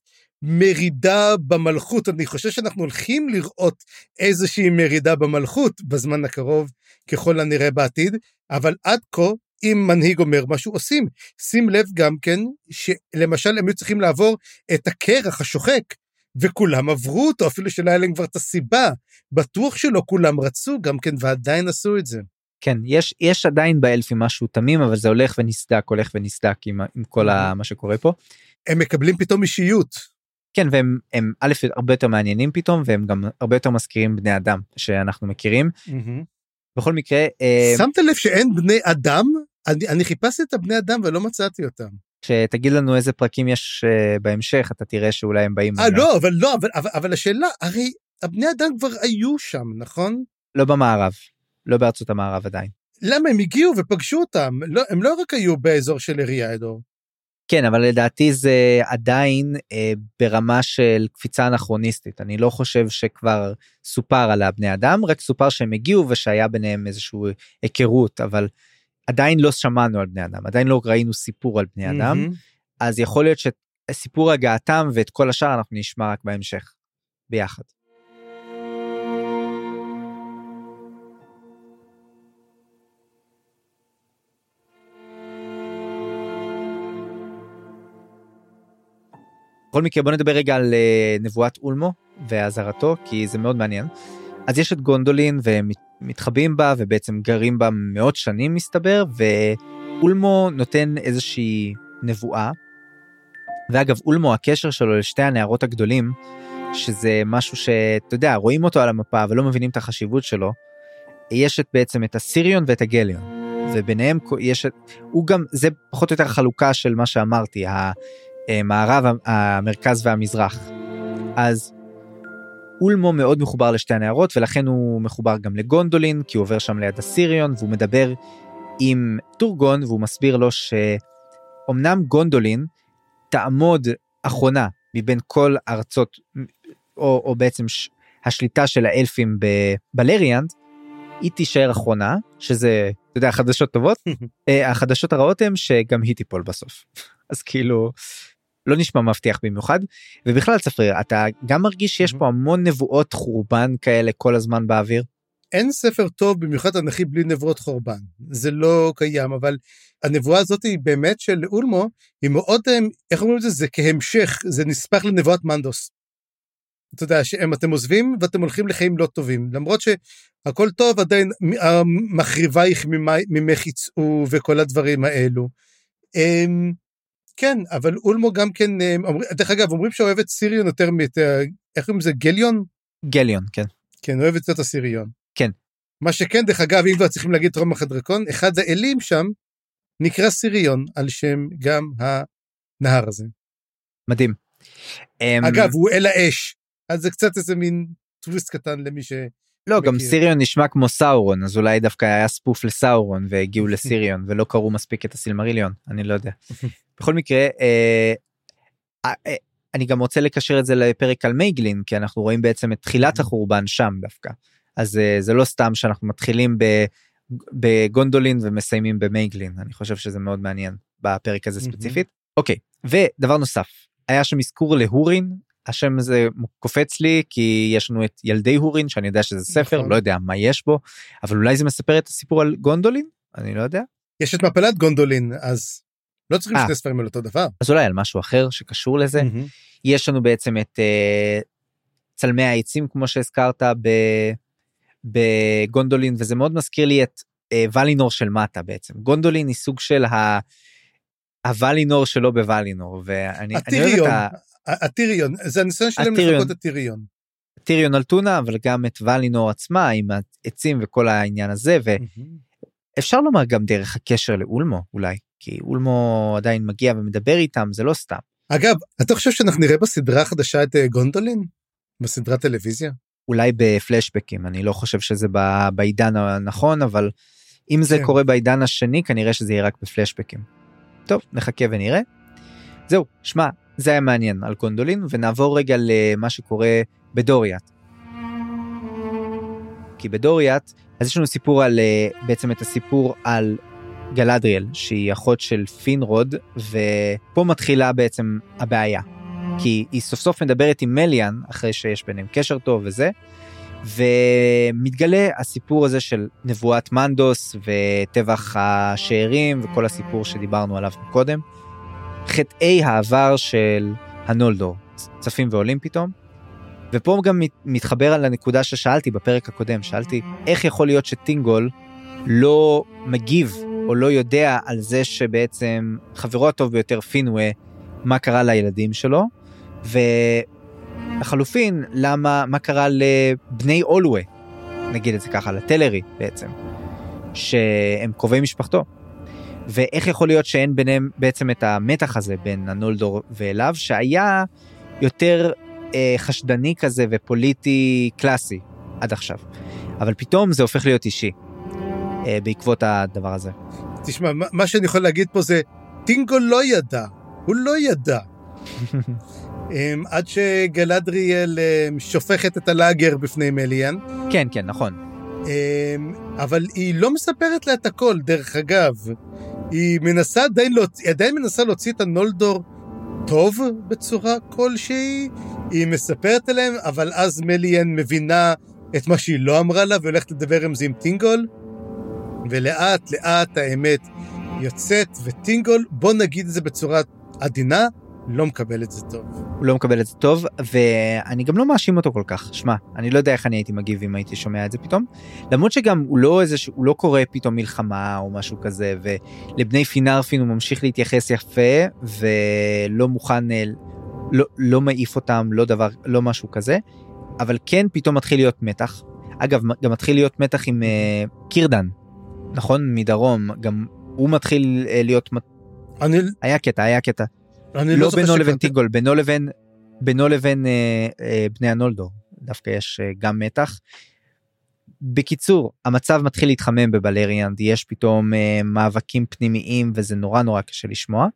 מרידה במלכות, אני חושב שאנחנו הולכים לראות איזושהי מרידה במלכות בזמן הקרוב, ככל הנראה בעתיד, אבל עד כה, אם מנהיג אומר משהו, עושים. שים לב גם כן, שלמשל הם היו צריכים לעבור את הקרח השוחק, וכולם עברו אותו, אפילו שלא היה להם כבר את הסיבה. בטוח שלא כולם רצו גם כן, ועדיין עשו את זה. כן, יש, יש עדיין באלפים משהו תמים, אבל זה הולך ונסדק, הולך ונסדק עם, עם כל ה, מה שקורה פה. הם מקבלים פתאום אישיות. כן, והם הם א', הרבה יותר מעניינים פתאום, והם גם הרבה יותר מזכירים בני אדם שאנחנו מכירים. Mm-hmm. בכל מקרה... אה, שמת לב שאין בני אדם? אני, אני חיפשתי את הבני אדם ולא מצאתי אותם. כשתגיד לנו איזה פרקים יש uh, בהמשך, אתה תראה שאולי הם באים... אה, לא, אבל לא, אבל, אבל, אבל השאלה, הרי הבני אדם כבר היו שם, נכון? לא במערב, לא בארצות המערב עדיין. למה הם הגיעו ופגשו אותם? לא, הם לא רק היו באזור של אריאדור. כן, אבל לדעתי זה עדיין אה, ברמה של קפיצה אנכרוניסטית. אני לא חושב שכבר סופר על הבני אדם, רק סופר שהם הגיעו ושהיה ביניהם איזושהי היכרות, אבל עדיין לא שמענו על בני אדם, עדיין לא ראינו סיפור על בני אדם, mm-hmm. אז יכול להיות שסיפור הגעתם ואת כל השאר אנחנו נשמע רק בהמשך, ביחד. בכל מקרה בוא נדבר רגע על אה, נבואת אולמו ואזהרתו כי זה מאוד מעניין. אז יש את גונדולין והם מתחבאים בה ובעצם גרים בה מאות שנים מסתבר ואולמו נותן איזושהי נבואה. ואגב אולמו הקשר שלו לשתי הנערות הגדולים שזה משהו שאתה יודע רואים אותו על המפה ולא מבינים את החשיבות שלו. יש את בעצם את הסיריון ואת הגליון וביניהם יש את הוא גם זה פחות או יותר חלוקה של מה שאמרתי המערב המרכז והמזרח. אז אולמו מאוד מחובר לשתי הנערות ולכן הוא מחובר גם לגונדולין כי הוא עובר שם ליד הסיריון והוא מדבר עם טורגון והוא מסביר לו שאומנם גונדולין תעמוד אחרונה מבין כל ארצות או, או בעצם ש, השליטה של האלפים בבלריאנד היא תישאר אחרונה שזה אתה יודע חדשות טובות אה, החדשות הרעות הם שגם היא תיפול בסוף אז כאילו לא נשמע מבטיח במיוחד ובכלל ספר אתה גם מרגיש שיש פה המון נבואות חורבן כאלה כל הזמן באוויר. אין ספר טוב במיוחד אנכי בלי נבואות חורבן זה לא קיים אבל הנבואה הזאת היא באמת של אולמו היא מאוד איך אומרים את זה זה כהמשך זה נספח לנבואת מנדוס. אתה יודע שאם אתם עוזבים ואתם הולכים לחיים לא טובים למרות שהכל טוב עדיין מחריבייך ממך יצאו וכל הדברים האלו. אמ, כן, אבל אולמו גם כן, אה, אומר, דרך אגב, אומרים שאוהב את סיריון יותר מאת, איך קוראים לזה, גליון? גליון, כן. כן, אוהב את הסיריון. כן. מה שכן, דרך אגב, אם כבר צריכים להגיד רומח הדרקון, אחד האלים שם נקרא סיריון, על שם גם הנהר הזה. מדהים. אמ, אגב, הוא אל האש, אז זה קצת איזה מין טוויסט קטן למי ש... לא, גם סיריון נשמע כמו סאורון, אז אולי דווקא היה ספוף לסאורון והגיעו לסיריון ולא קראו מספיק את הסילמריליון, אני לא יודע. בכל מקרה, אה, אה, אה, אני גם רוצה לקשר את זה לפרק על מייגלין, כי אנחנו רואים בעצם את תחילת החורבן שם דווקא. אז אה, זה לא סתם שאנחנו מתחילים בגונדולין ומסיימים במייגלין, אני חושב שזה מאוד מעניין בפרק הזה ספציפית. אוקיי, ודבר נוסף, היה שם אזכור להורין, השם הזה קופץ לי כי יש לנו את ילדי הורין שאני יודע שזה ספר נכון. לא יודע מה יש בו אבל אולי זה מספר את הסיפור על גונדולין אני לא יודע. יש את מפלת גונדולין אז לא צריכים אה. שני ספרים על אותו דבר. אז אולי על משהו אחר שקשור לזה. Mm-hmm. יש לנו בעצם את uh, צלמי העצים כמו שהזכרת בגונדולין וזה מאוד מזכיר לי את uh, ולינור של מטה בעצם גונדולין היא סוג של ה... הוולינור שלו בוולינור ואני הטיריון הטיריון זה הניסיון שלהם לחכות את טיריון. טיריון על טונה אבל גם את ולינור עצמה עם העצים וכל העניין הזה ואפשר לומר גם דרך הקשר לאולמו אולי כי אולמו עדיין מגיע ומדבר איתם זה לא סתם. אגב אתה חושב שאנחנו נראה בסדרה החדשה את אה, גונדולין בסדרת טלוויזיה אולי בפלשבקים אני לא חושב שזה בעידן הנכון אבל אם זה כן. קורה בעידן השני כנראה שזה יהיה רק בפלשבקים. טוב נחכה ונראה. זהו שמע זה היה מעניין על גונדולין ונעבור רגע למה שקורה בדוריאט. כי בדוריאט אז יש לנו סיפור על אה, בעצם את הסיפור על גלדריאל שהיא אחות של פינרוד ופה מתחילה בעצם הבעיה. כי היא סוף סוף מדברת עם מליאן אחרי שיש ביניהם קשר טוב וזה. ומתגלה הסיפור הזה של נבואת מנדוס וטבח השארים וכל הסיפור שדיברנו עליו קודם. חטאי העבר של הנולדור צפים ועולים פתאום. ופה גם מתחבר על הנקודה ששאלתי בפרק הקודם שאלתי איך יכול להיות שטינגול לא מגיב או לא יודע על זה שבעצם חברו הטוב ביותר פינווה מה קרה לילדים שלו. ולחלופין למה מה קרה לבני אולווה נגיד את זה ככה לטלרי בעצם שהם קרובי משפחתו. ואיך יכול להיות שאין ביניהם בעצם את המתח הזה בין הנולדור ואליו שהיה יותר אה, חשדני כזה ופוליטי קלאסי עד עכשיו. אבל פתאום זה הופך להיות אישי בעקבות הדבר הזה. תשמע, מה שאני יכול להגיד פה זה, טינגו לא ידע, הוא לא ידע. אמ, עד שגלדריאל אמ, שופכת את הלאגר בפני מליאן. כן, כן, נכון. אמ, אבל היא לא מספרת לה את הכל, דרך אגב. היא מנסה עדיין, להוציא, היא עדיין מנסה להוציא את הנולדור טוב בצורה כלשהי. היא מספרת עליהם, אבל אז מליאן מבינה את מה שהיא לא אמרה לה והולכת לדבר עם זה עם טינגול. ולאט לאט האמת יוצאת, וטינגול, בוא נגיד את זה בצורה עדינה, לא מקבל את זה טוב. הוא לא מקבל את זה טוב ואני גם לא מאשים אותו כל כך. שמע אני לא יודע איך אני הייתי מגיב אם הייתי שומע את זה פתאום. למרות שגם הוא לא איזה שהוא לא קורא פתאום מלחמה או משהו כזה ולבני פינרפין הוא ממשיך להתייחס יפה ולא מוכן אה, לא לא מעיף אותם לא דבר לא משהו כזה. אבל כן פתאום מתחיל להיות מתח. אגב גם מתחיל להיות מתח עם uh, קירדן נכון מדרום גם הוא מתחיל uh, להיות אני... היה קטע היה קטע. לא, לא בינו לבין טיגול בינו לבין בינו לבין אה, אה, בני הנולדו דווקא יש אה, גם מתח. בקיצור המצב מתחיל להתחמם בבלריאנד יש פתאום אה, מאבקים פנימיים וזה נורא נורא קשה לשמוע.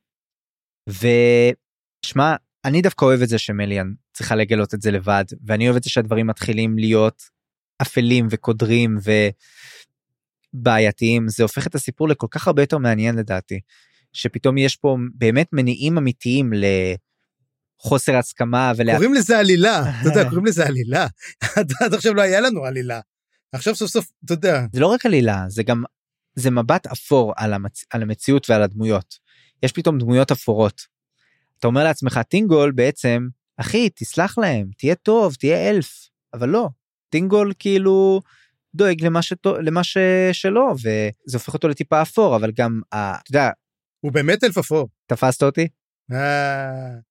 ושמע אני דווקא אוהב את זה שמליאן צריכה לגלות את זה לבד ואני אוהב את זה שהדברים מתחילים להיות אפלים וקודרים ובעייתיים זה הופך את הסיפור לכל כך הרבה יותר מעניין לדעתי. שפתאום יש פה באמת מניעים אמיתיים לחוסר הסכמה ול... קוראים לזה עלילה, אתה יודע, קוראים לזה עלילה. עד עכשיו לא היה לנו עלילה. עכשיו סוף סוף, אתה יודע. זה לא רק עלילה, זה גם, זה מבט אפור על, המצ... על המציאות ועל הדמויות. יש פתאום דמויות אפורות. אתה אומר לעצמך, טינגול בעצם, אחי, תסלח להם, תהיה טוב, תהיה אלף. אבל לא, טינגול כאילו דואג למה, שטו, למה ש... שלא, וזה הופך אותו לטיפה אפור, אבל גם, אתה יודע, הוא באמת אלף אפור. תפסת אותי? אה.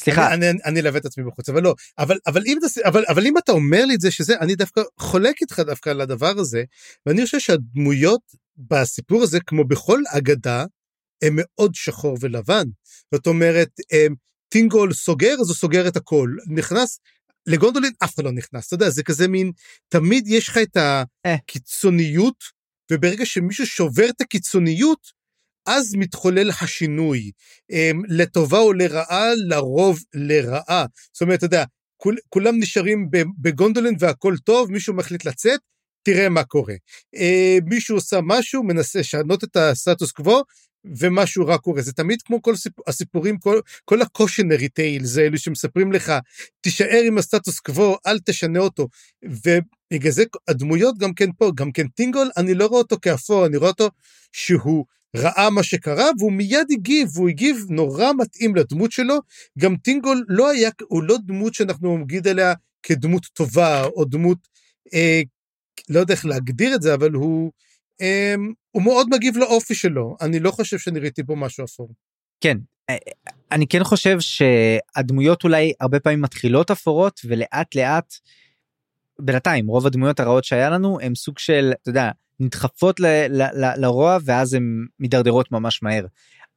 סליחה. אני, אני, אני אלווה את עצמי בחוץ, אבל לא. אבל, אבל, אם, אבל, אבל אם אתה אומר לי את זה שזה, אני דווקא חולק איתך דווקא על הדבר הזה, ואני חושב שהדמויות בסיפור הזה, כמו בכל אגדה, הם מאוד שחור ולבן. זאת אומרת, הם, טינגול סוגר, אז הוא סוגר את הכל. נכנס, לגונדולין אף אחד לא נכנס, אתה יודע, זה כזה מין, תמיד יש לך את אה. הקיצוניות, וברגע שמישהו שובר את הקיצוניות, אז מתחולל השינוי, אמ, לטובה או לרעה, לרוב לרעה. זאת אומרת, אתה יודע, כול, כולם נשארים בגונדולין והכל טוב, מישהו מחליט לצאת, תראה מה קורה. אמ, מישהו עושה משהו, מנסה לשנות את הסטטוס קוו, ומשהו רע קורה. זה תמיד כמו כל סיפור, הסיפורים, כל, כל הקושנרי טיילס האלו שמספרים לך, תישאר עם הסטטוס קוו, אל תשנה אותו. ובגלל זה הדמויות גם כן פה, גם כן טינגול, אני לא רואה אותו כאפור, אני רואה אותו שהוא ראה מה שקרה והוא מיד הגיב, והוא הגיב נורא מתאים לדמות שלו. גם טינגול לא היה, הוא לא דמות שאנחנו נגיד עליה כדמות טובה, או דמות, אה, לא יודע איך להגדיר את זה, אבל הוא, הוא מאוד מגיב לאופי שלו. אני לא חושב שאני ראיתי פה משהו אפור. כן, אה, אני כן חושב שהדמויות אולי הרבה פעמים מתחילות אפורות ולאט לאט בינתיים רוב הדמויות הרעות שהיה לנו הם סוג של אתה יודע נדחפות ל, ל, ל, לרוע ואז הן מידרדרות ממש מהר.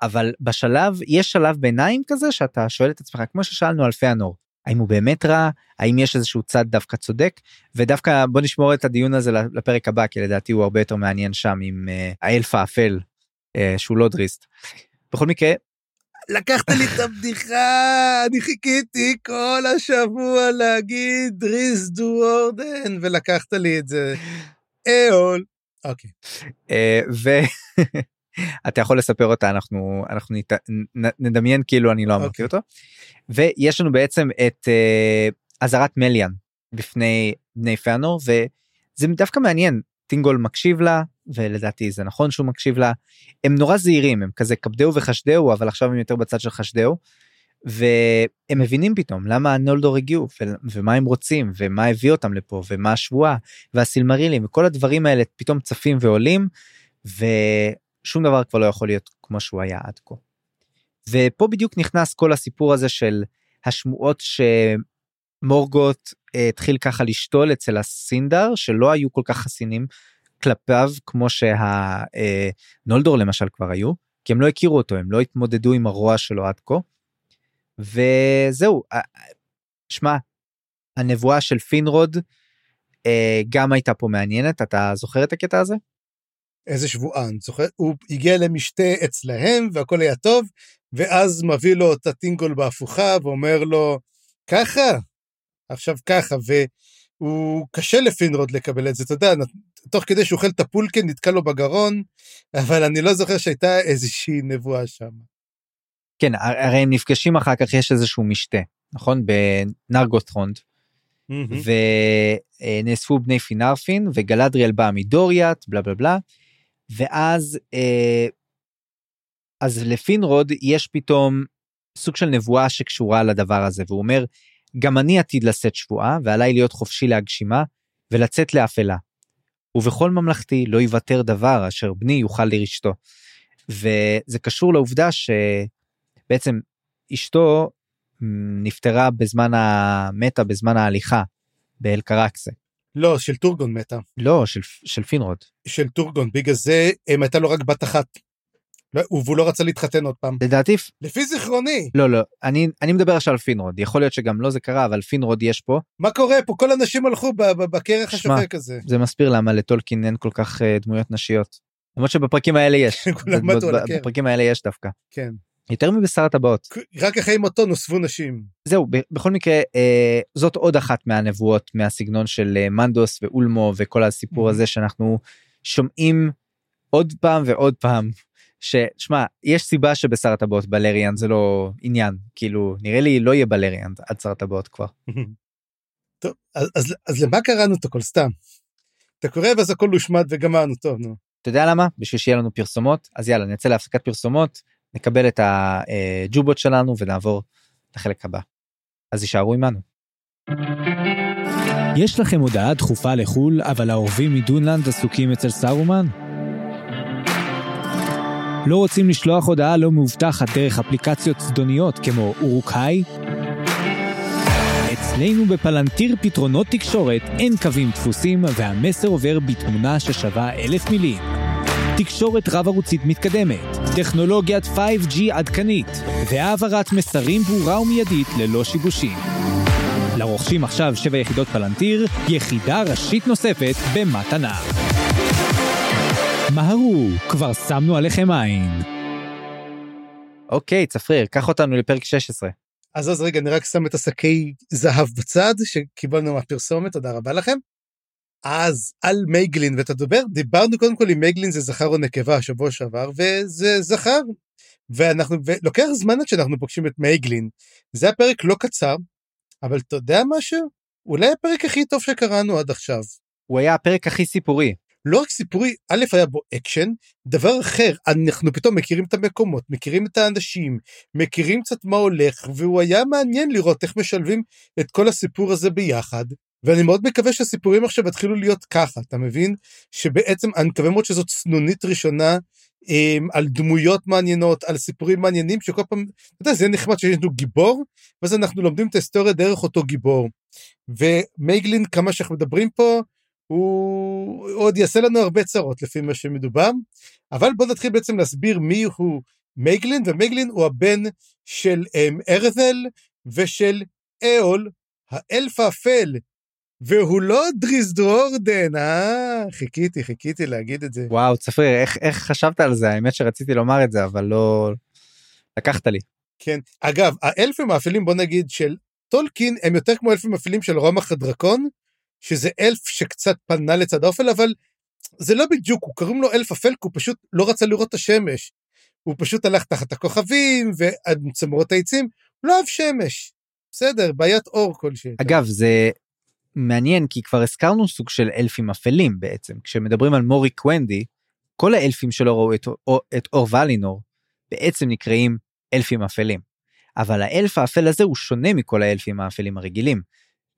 אבל בשלב יש שלב ביניים כזה שאתה שואל את עצמך כמו ששאלנו על פיאנור האם הוא באמת רע האם יש איזשהו צד דווקא צודק ודווקא בוא נשמור את הדיון הזה לפרק הבא כי לדעתי הוא הרבה יותר מעניין שם עם uh, האלף האפל uh, שהוא לא דריסט. בכל מקרה לקחת לי את הבדיחה, אני חיכיתי כל השבוע להגיד ריס דו אורדן, ולקחת לי את זה. אהול. אוקיי. אה, ואתה יכול לספר אותה, אנחנו, אנחנו נת... נדמיין כאילו אני לא אמרתי אוקיי. אותו. ויש לנו בעצם את אה, אזהרת מליאן בפני בני פאנור, וזה דווקא מעניין, טינגול מקשיב לה, ולדעתי זה נכון שהוא מקשיב לה. הם נורא זהירים, הם כזה כבדהו וחשדהו, אבל עכשיו הם יותר בצד של חשדהו. והם מבינים פתאום למה הנולדור הגיעו ומה הם רוצים ומה הביא אותם לפה ומה השבועה והסילמרילים וכל הדברים האלה פתאום צפים ועולים ושום דבר כבר לא יכול להיות כמו שהוא היה עד כה. ופה בדיוק נכנס כל הסיפור הזה של השמועות שמורגוט אה, התחיל ככה לשתול אצל הסינדר שלא היו כל כך חסינים כלפיו כמו שהנולדור למשל כבר היו כי הם לא הכירו אותו הם לא התמודדו עם הרוע שלו עד כה. וזהו אה, שמע הנבואה של פינרוד אה, גם הייתה פה מעניינת אתה זוכר את הקטע הזה? איזה שבוען, זוכר? הוא הגיע למשתה אצלהם והכל היה טוב, ואז מביא לו את הטינגול בהפוכה ואומר לו, ככה, עכשיו ככה, והוא קשה לפינרוד לקבל את זה, אתה יודע, תוך כדי שהוא אוכל את הפולקן נתקע לו בגרון, אבל אני לא זוכר שהייתה איזושהי נבואה שם. כן הרי הם נפגשים אחר כך יש איזשהו משתה נכון? בנרגות'רונד ונאספו בני פינרפין וגלדריאל בא מדוריאט בלה בלה בלה. ואז אה, אז לפינרוד יש פתאום סוג של נבואה שקשורה לדבר הזה והוא אומר גם אני עתיד לשאת שבועה ועליי להיות חופשי להגשימה ולצאת לאפלה. ובכל ממלכתי לא יוותר דבר אשר בני יוכל לרשתו. וזה קשור לעובדה שבעצם אשתו נפטרה בזמן המתה בזמן ההליכה בהלקרקסה. לא, של טורגון מתה. לא, של, של פינרוד. של טורגון, בגלל זה הם הייתה לו רק בת אחת. לא, והוא לא רצה להתחתן עוד פעם. לדעתי... לפי זיכרוני. לא, לא, אני, אני מדבר עכשיו על פינרוד. יכול להיות שגם לא זה קרה, אבל פינרוד יש פה. מה קורה פה? כל הנשים הלכו בקרח השוחק הזה. זה מסביר למה לטולקין אין כל כך uh, דמויות נשיות. למרות שבפרקים האלה יש. כולם מתו על הקרח. בפרקים האלה יש דווקא. כן. יותר מבשר הטבעות. רק אחרי מותו נוספו נשים. זהו, בכל מקרה, אה, זאת עוד אחת מהנבואות מהסגנון של אה, מנדוס ואולמו וכל הסיפור הזה שאנחנו שומעים עוד פעם ועוד פעם. ששמע, יש סיבה שבשר הטבעות בלריאן זה לא עניין, כאילו, נראה לי לא יהיה בלריאן עד שר הטבעות כבר. טוב, אז, אז, אז למה קראנו את הכל סתם? אתה קורא ואז הכל הושמד וגמרנו, טוב, נו. אתה יודע למה? בשביל שיהיה לנו פרסומות, אז יאללה, נצא להפסקת פרסומות, נקבל את הג'ובות שלנו ונעבור לחלק הבא. אז יישארו עמנו. יש לכם הודעה דחופה לחו"ל, אבל האורבים מדונלנד עסוקים אצל סארומן? לא רוצים לשלוח הודעה לא מאובטחת דרך אפליקציות זדוניות כמו אורוקאי? אצלנו בפלנטיר פתרונות תקשורת אין קווים דפוסים והמסר עובר בתמונה ששווה אלף מילים. תקשורת רב-ערוצית מתקדמת, טכנולוגיית 5G עדכנית, והעברת מסרים ברורה ומיידית ללא שיבושים. לרוכשים עכשיו 7 יחידות פלנטיר, יחידה ראשית נוספת במתנה. מהרו, כבר שמנו עליכם עין. אוקיי, צפריר, קח אותנו לפרק 16. אז אז רגע, אני רק שם את השקי זהב בצד שקיבלנו מהפרסומת, תודה רבה לכם. אז על מייגלין ואתה דובר, דיברנו קודם כל אם מייגלין זה זכר או נקבה השבוע שעבר, וזה זכר. ואנחנו, ולוקח זמן עד שאנחנו פוגשים את מייגלין. זה הפרק לא קצר, אבל אתה יודע משהו? אולי הפרק הכי טוב שקראנו עד עכשיו. הוא היה הפרק הכי סיפורי. לא רק סיפורי, א' היה בו אקשן, דבר אחר, אנחנו פתאום מכירים את המקומות, מכירים את האנשים, מכירים קצת מה הולך, והוא היה מעניין לראות איך משלבים את כל הסיפור הזה ביחד. ואני מאוד מקווה שהסיפורים עכשיו יתחילו להיות ככה, אתה מבין? שבעצם, אני מקווה מאוד שזאת סנונית ראשונה עם, על דמויות מעניינות, על סיפורים מעניינים, שכל פעם, אתה יודע, זה יהיה נחמד שיש לנו גיבור, ואז אנחנו לומדים את ההיסטוריה דרך אותו גיבור. ומייגלין, כמה שאנחנו מדברים פה, הוא עוד יעשה לנו הרבה צרות לפי מה שמדובר, אבל בואו נתחיל בעצם להסביר מי הוא מייגלין, ומייגלין הוא הבן של um, ארזל ושל אהול, האלף האפל, והוא לא דריסדרורדן, אה, חיכיתי, חיכיתי להגיד את זה. וואו, צפריר, איך, איך חשבת על זה? האמת שרציתי לומר את זה, אבל לא... לקחת לי. כן. אגב, האלפים האפלים, בוא נגיד, של טולקין, הם יותר כמו אלפים אפלים של רומח הדרקון, שזה אלף שקצת פנה לצד האופל, אבל זה לא בדיוק, הוא קוראים לו אלף אפל, כי הוא פשוט לא רצה לראות את השמש. הוא פשוט הלך תחת הכוכבים ועד צמרות העצים, לא אוהב שמש. בסדר, בעיית אור כלשהי. אגב, זה מעניין כי כבר הזכרנו סוג של אלפים אפלים בעצם. כשמדברים על מורי קוונדי, כל האלפים שלא ראו את, את אור ולינור בעצם נקראים אלפים אפלים. אבל האלף האפל הזה הוא שונה מכל האלפים האפלים הרגילים.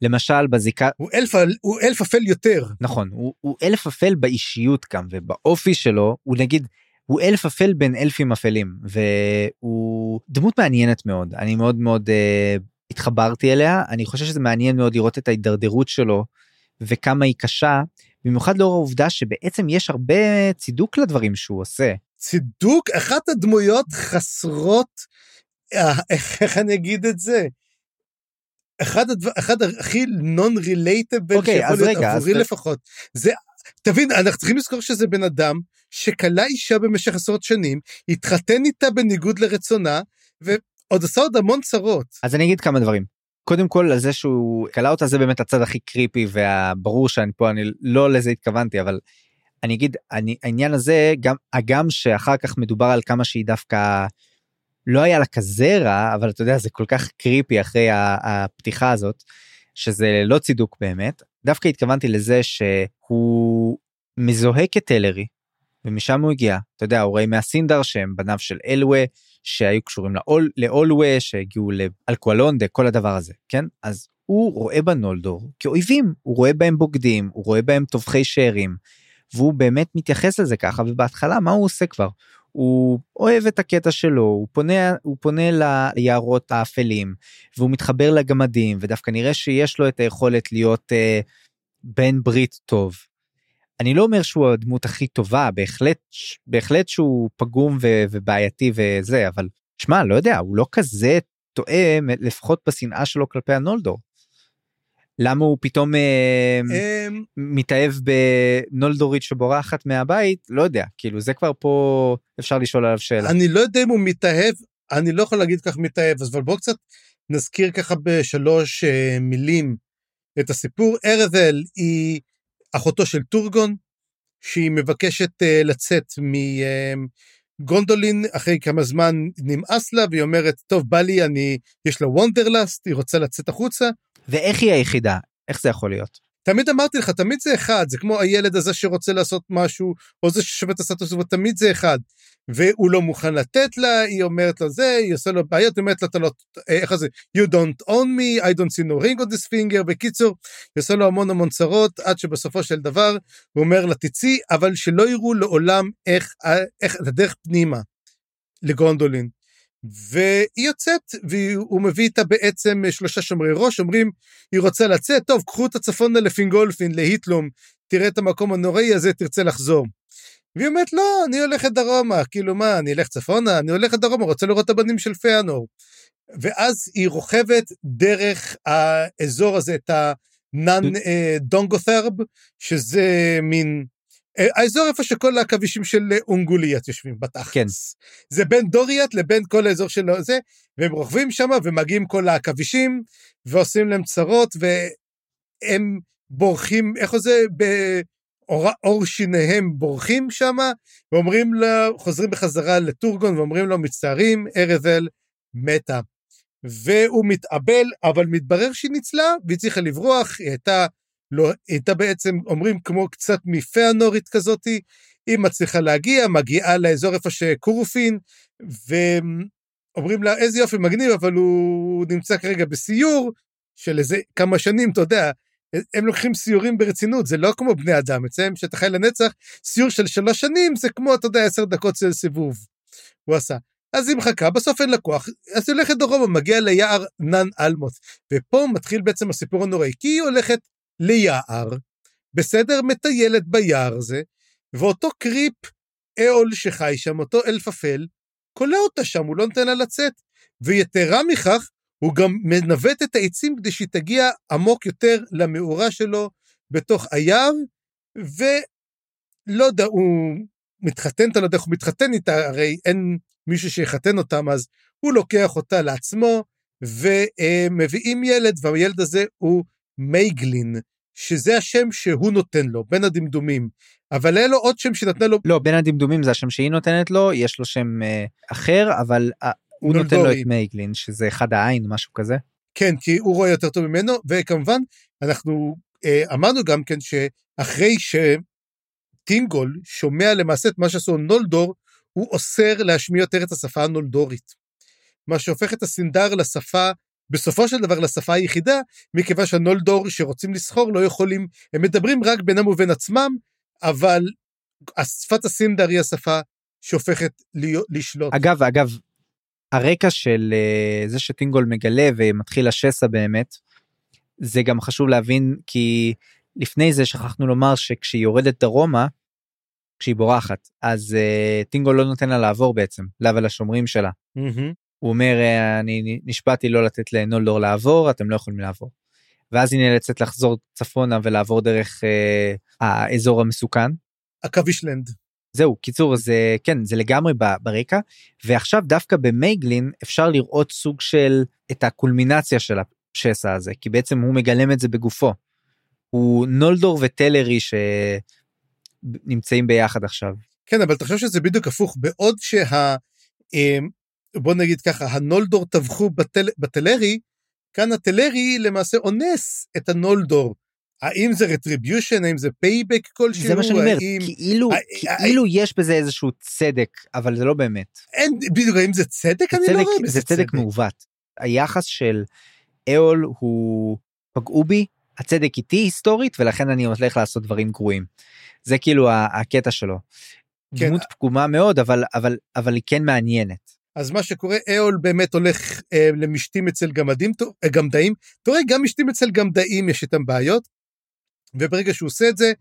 למשל בזיקה הוא אלף הוא אלף אפל יותר נכון הוא, הוא אלף אפל באישיות גם ובאופי שלו הוא נגיד הוא אלף אפל בין אלפים אפלים והוא דמות מעניינת מאוד אני מאוד מאוד uh, התחברתי אליה אני חושב שזה מעניין מאוד לראות את ההידרדרות שלו וכמה היא קשה במיוחד לאור העובדה שבעצם יש הרבה צידוק לדברים שהוא עושה. צידוק אחת הדמויות חסרות אה, איך אני אגיד את זה אחד הדבר אחד הכי נון רילייטבל okay, שיכול להיות רגע, עבורי אז... לפחות זה תבין אנחנו צריכים לזכור שזה בן אדם שכלה אישה במשך עשרות שנים התחתן איתה בניגוד לרצונה ועוד עשה עוד המון צרות. אז אני אגיד כמה דברים. קודם כל על זה שהוא כלה אותה זה באמת הצד הכי קריפי והברור שאני פה אני לא לזה התכוונתי אבל אני אגיד אני העניין הזה גם הגם שאחר כך מדובר על כמה שהיא דווקא לא היה לה כזה רע אבל אתה יודע זה כל כך קריפי אחרי הפתיחה הזאת שזה לא צידוק באמת. דווקא התכוונתי לזה שהוא מזוהה כטלרי ומשם הוא הגיע. אתה יודע הוא רואה מהסינדר שהם בניו של אלווה שהיו קשורים לאול, לאולווה שהגיעו לאלקואלונדה כל הדבר הזה כן? אז הוא רואה בנולדור כאויבים הוא רואה בהם בוגדים הוא רואה בהם טובחי שארים והוא באמת מתייחס לזה ככה ובהתחלה מה הוא עושה כבר הוא אוהב את הקטע שלו הוא פונה הוא פונה ליערות האפלים והוא מתחבר לגמדים ודווקא נראה שיש לו את היכולת להיות uh, בן ברית טוב. אני לא אומר שהוא הדמות הכי טובה בהחלט בהחלט שהוא פגום ו, ובעייתי וזה אבל שמע לא יודע הוא לא כזה טועה לפחות בשנאה שלו כלפי הנולדור. למה הוא פתאום אה, אמ, מתאהב בנולדורית שבורחת מהבית? לא יודע כאילו זה כבר פה אפשר לשאול עליו שאלה. אני לא יודע אם הוא מתאהב אני לא יכול להגיד כך מתאהב אבל בוא קצת נזכיר ככה בשלוש uh, מילים את הסיפור. ארזל היא אחותו של טורגון שהיא מבקשת uh, לצאת מגונדולין uh, אחרי כמה זמן נמאס לה והיא אומרת טוב בא לי אני יש לה וונדרלאסט היא רוצה לצאת החוצה ואיך היא היחידה? איך זה יכול להיות? תמיד אמרתי לך, תמיד זה אחד, זה כמו הילד הזה שרוצה לעשות משהו, או זה ששווה את הסטטוס, תמיד זה אחד. והוא לא מוכן לתת לה, היא אומרת לו זה, היא עושה לו בעיות, היא אומרת לו, אתה לא, איך זה, you don't own me, I don't see no ring on this finger, בקיצור, היא עושה לו המון המון צרות, עד שבסופו של דבר, הוא אומר לה, תצאי, אבל שלא יראו לעולם איך, איך, הדרך פנימה לגונדולין. והיא יוצאת והוא מביא איתה בעצם שלושה שומרי ראש אומרים היא רוצה לצאת טוב קחו את הצפונה לפינגולפין להיטלום תראה את המקום הנוראי הזה תרצה לחזור. והיא אומרת לא אני הולכת דרומה כאילו מה אני אלך צפונה אני הולכת דרומה רוצה לראות את הבנים של פיאנור. ואז היא רוכבת דרך האזור הזה את הנאן אה, דונגות'רב שזה מין אה, האזור איפה שכל העכבישים של אונגוליית יושבים בתכלס. כן. זה בין דוריית לבין כל האזור של זה, והם רוכבים שם ומגיעים כל העכבישים ועושים להם צרות והם בורחים, איך זה, בעור שיניהם בורחים שם ואומרים לו, חוזרים בחזרה לטורגון ואומרים לו מצטערים, ארזל מתה. והוא מתאבל, אבל מתברר שהיא ניצלה והיא צריכה לברוח, היא הייתה לא, הייתה בעצם, אומרים, כמו קצת מפאנורית כזאתי, היא מצליחה להגיע, מגיעה לאזור איפה שקורופין, ואומרים לה, איזה יופי, מגניב, אבל הוא נמצא כרגע בסיור של איזה כמה שנים, אתה יודע, הם לוקחים סיורים ברצינות, זה לא כמו בני אדם, אצלם שאתה חי לנצח, סיור של שלוש שנים זה כמו, אתה יודע, עשר דקות של סיבוב. הוא עשה. אז היא מחכה, בסוף אין לה כוח, אז היא הולכת דרומה, מגיעה ליער נן אלמוס, ופה מתחיל בעצם הסיפור הנוראי, כי היא הולכת ליער, בסדר? מטיילת ביער הזה, ואותו קריפ אהול שחי שם, אותו אלף אפל, כולא אותה שם, הוא לא נותן לה לצאת. ויתרה מכך, הוא גם מנווט את העצים כדי שהיא תגיע עמוק יותר למאורה שלו בתוך היער, ולא יודע, הוא מתחתן, אתה לא יודע איך הוא מתחתן איתה, הרי אין מישהו שיחתן אותם, אז הוא לוקח אותה לעצמו, ומביאים ילד, והילד הזה הוא מייגלין, שזה השם שהוא נותן לו, בין הדמדומים. אבל היה לו עוד שם שנתנה לו... לא, בין הדמדומים זה השם שהיא נותנת לו, יש לו שם אה, אחר, אבל אה, הוא נותן לו את מייגלין, שזה אחד העין, משהו כזה. כן, כי הוא רואה יותר טוב ממנו, וכמובן, אנחנו אה, אמרנו גם כן שאחרי שטינגול שומע למעשה את מה שעשו נולדור, הוא אוסר להשמיע יותר את השפה הנולדורית. מה שהופך את הסינדר לשפה, בסופו של דבר לשפה היחידה, מכיוון שהנולדור שרוצים לסחור לא יכולים, הם מדברים רק בינם ובין עצמם, אבל שפת הסינדר היא השפה שהופכת לשלוט. אגב, אגב, הרקע של uh, זה שטינגול מגלה ומתחיל השסע באמת, זה גם חשוב להבין כי לפני זה שכחנו לומר שכשהיא יורדת דרומה, כשהיא בורחת, אז uh, טינגול לא נותן לה לעבור בעצם, לה ולשומרים שלה. Mm-hmm. הוא אומר, אה, אני נשבעתי לא לתת לנולדור לעבור, אתם לא יכולים לעבור. ואז היא נאלצת לחזור צפונה ולעבור דרך uh, האזור המסוכן. הקווישלנד. זהו, קיצור, זה כן, זה לגמרי ברקע, ועכשיו דווקא במייגלין אפשר לראות סוג של את הקולמינציה של השסע הזה, כי בעצם הוא מגלם את זה בגופו. הוא נולדור וטלרי שנמצאים ביחד עכשיו. כן, אבל חושב שזה בדיוק הפוך, בעוד שה... אה, בוא נגיד ככה, הנולדור טבחו בטל, בטלרי, כאן הטלרי למעשה אונס את הנולדור. האם זה retribution, האם זה payback כלשהו? זה מה שאני אומר, האם... כאילו, כאילו יש בזה איזשהו צדק, אבל זה לא באמת. אין, בדיוק, האם זה צדק? אני צדק, לא רואה בזה צדק. זה צדק מעוות. היחס של אהול הוא פגעו בי, הצדק איתי היסטורית, ולכן אני הולך לעשות דברים גרועים. זה כאילו הקטע שלו. כן. דמות פגומה מאוד, אבל, אבל, אבל היא כן מעניינת. אז מה שקורה, אהול באמת הולך אה, למשתים אצל גמדים, אה, גמדאים. אתה רואה, גם משתים אצל גמדאים יש איתם בעיות, וברגע שהוא עושה את זה,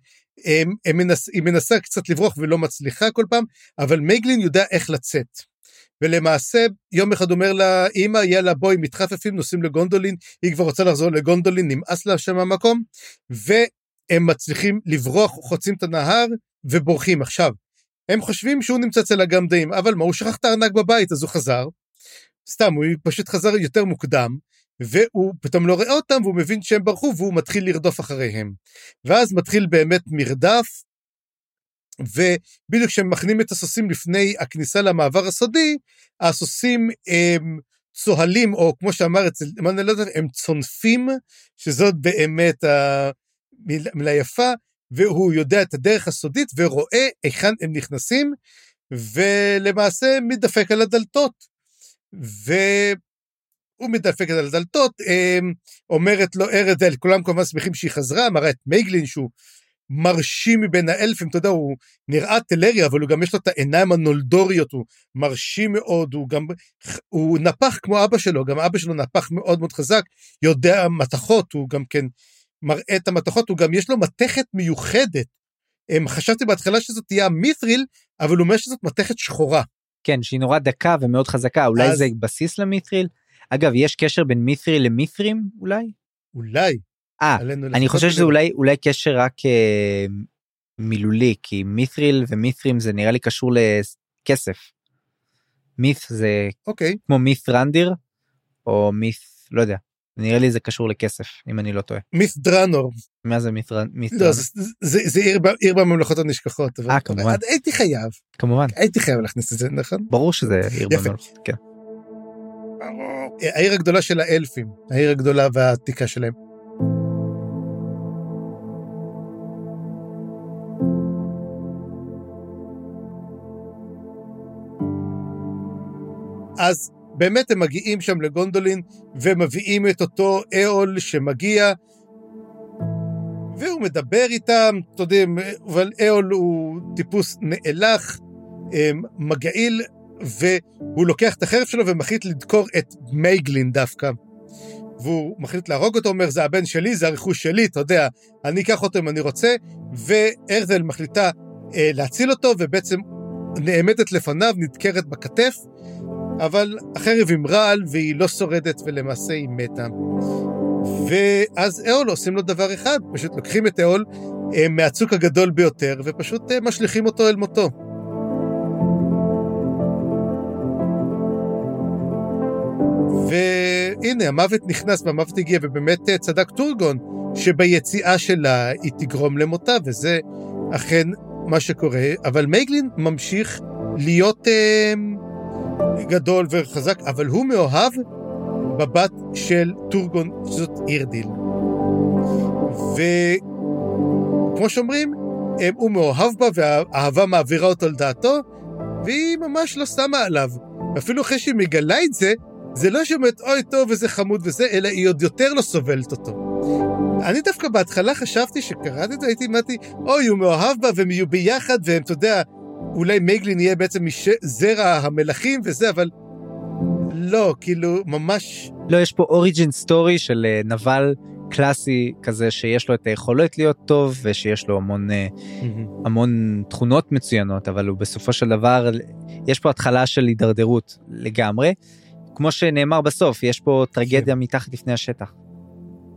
הם, הם מנס, היא מנסה קצת לברוח ולא מצליחה כל פעם, אבל מייגלין יודע איך לצאת. ולמעשה, יום אחד אומר לה, אמא, יאללה, בואי, מתחפפים, נוסעים לגונדולין, היא כבר רוצה לחזור לגונדולין, נמאס לה שם המקום, והם מצליחים לברוח, חוצים את הנהר ובורחים. עכשיו, הם חושבים שהוא נמצא אצל הגמדאים, אבל מה, הוא שכח את הארנק בבית, אז הוא חזר. סתם, הוא פשוט חזר יותר מוקדם, והוא פתאום לא רואה אותם, והוא מבין שהם ברחו, והוא מתחיל לרדוף אחריהם. ואז מתחיל באמת מרדף, ובדיוק כשהם מכנים את הסוסים לפני הכניסה למעבר הסודי, הסוסים הם צוהלים, או כמו שאמר אצל מנהל הם צונפים, שזאת באמת המילה יפה, והוא יודע את הדרך הסודית ורואה היכן הם נכנסים, ולמעשה מתדפק על הדלתות. והוא מתדפק על הדלתות, אמ, אומרת לו ארז, כולם כמובן שמחים שהיא חזרה, מראה את מייגלין שהוא מרשים מבין האלפים, אתה יודע, הוא נראה טלרי, אבל הוא גם יש לו את העיניים הנולדוריות, הוא מרשים מאוד, הוא גם, הוא נפח כמו אבא שלו, גם אבא שלו נפח מאוד מאוד חזק, יודע מתכות, הוא גם כן מראה את המתכות, הוא גם יש לו מתכת מיוחדת. הם, חשבתי בהתחלה שזאת תהיה המית'ריל, אבל הוא אומר שזאת מתכת שחורה. כן, שהיא נורא דקה ומאוד חזקה, אולי אז... זה בסיס למית'ריל? אגב, יש קשר בין מית'ריל למית'רים אולי? אולי. אה, אני חושב שזה אולי, אולי קשר רק אה, מילולי, כי מית'ריל ומית'רים זה נראה לי קשור לכסף. מית' זה אוקיי. כמו מית' רנדיר, או מית', לא יודע. נראה לי זה קשור לכסף אם אני לא טועה. מיס דרנור. מה זה מיס דרנור? לא, זה, זה, זה עיר, עיר בממלכות הנשכחות. אה כמובן. הייתי חייב. כמובן. הייתי חייב להכניס את זה נכון? ברור שזה עיר בממלכות. כן. העיר הגדולה של האלפים, העיר הגדולה והעתיקה שלהם. אז באמת הם מגיעים שם לגונדולין ומביאים את אותו אהול שמגיע, והוא מדבר איתם, אתה יודע, אבל אהול הוא טיפוס נאלח, אמ, מגעיל, והוא לוקח את החרב שלו ומחליט לדקור את מייגלין דווקא. והוא מחליט להרוג אותו, אומר, זה הבן שלי, זה הרכוש שלי, אתה יודע, אני אקח אותו אם אני רוצה, וארזל מחליטה אה, להציל אותו, ובעצם נעמדת לפניו, נדקרת בכתף, אבל החרב עם רעל והיא לא שורדת ולמעשה היא מתה. ואז אהול עושים לו דבר אחד, פשוט לוקחים את אהול אה, מהצוק הגדול ביותר ופשוט אה, משליכים אותו אל מותו. והנה, המוות נכנס והמוות הגיע, ובאמת אה, צדק טורגון, שביציאה שלה היא תגרום למותה, וזה אכן מה שקורה, אבל מייגלין ממשיך להיות אה, גדול וחזק, אבל הוא מאוהב בבת של טורגון, שזאת אירדיל. וכמו שאומרים, הוא מאוהב בה והאהבה מעבירה אותו על דעתו, והיא ממש לא שמה עליו. אפילו אחרי שהיא מגלה את זה, זה לא שאומרת, אוי, טוב, איזה חמוד וזה, אלא היא עוד יותר לא סובלת אותו. אני דווקא בהתחלה חשבתי שקראתי את זה, הייתי אמרתי, אוי, הוא מאוהב בה והם יהיו ביחד, והם, אתה יודע, אולי מייגלין יהיה בעצם מזרע המלכים וזה, אבל לא, כאילו, ממש... לא, יש פה אוריג'ין סטורי של אה, נבל קלאסי כזה שיש לו את היכולת להיות טוב ושיש לו המון mm-hmm. המון תכונות מצוינות אבל הוא בסופו של דבר יש פה התחלה של הידרדרות לגמרי. כמו שנאמר בסוף יש פה טרגדיה כן. מתחת לפני השטח.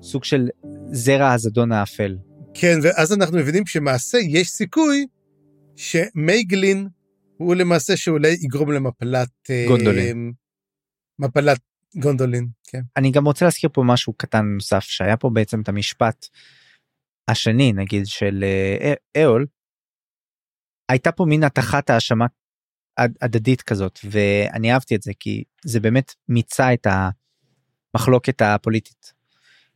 סוג של זרע הזדון האפל. כן ואז אנחנו מבינים שמעשה יש סיכוי שמייגלין הוא למעשה שאולי יגרום למפלת אה, גונדולין. מפלת גונדולין, כן. אני גם רוצה להזכיר פה משהו קטן נוסף שהיה פה בעצם את המשפט השני נגיד של אה, אהול. הייתה פה מין הטחת האשמה הדדית כזאת ואני אהבתי את זה כי זה באמת מיצה את המחלוקת הפוליטית.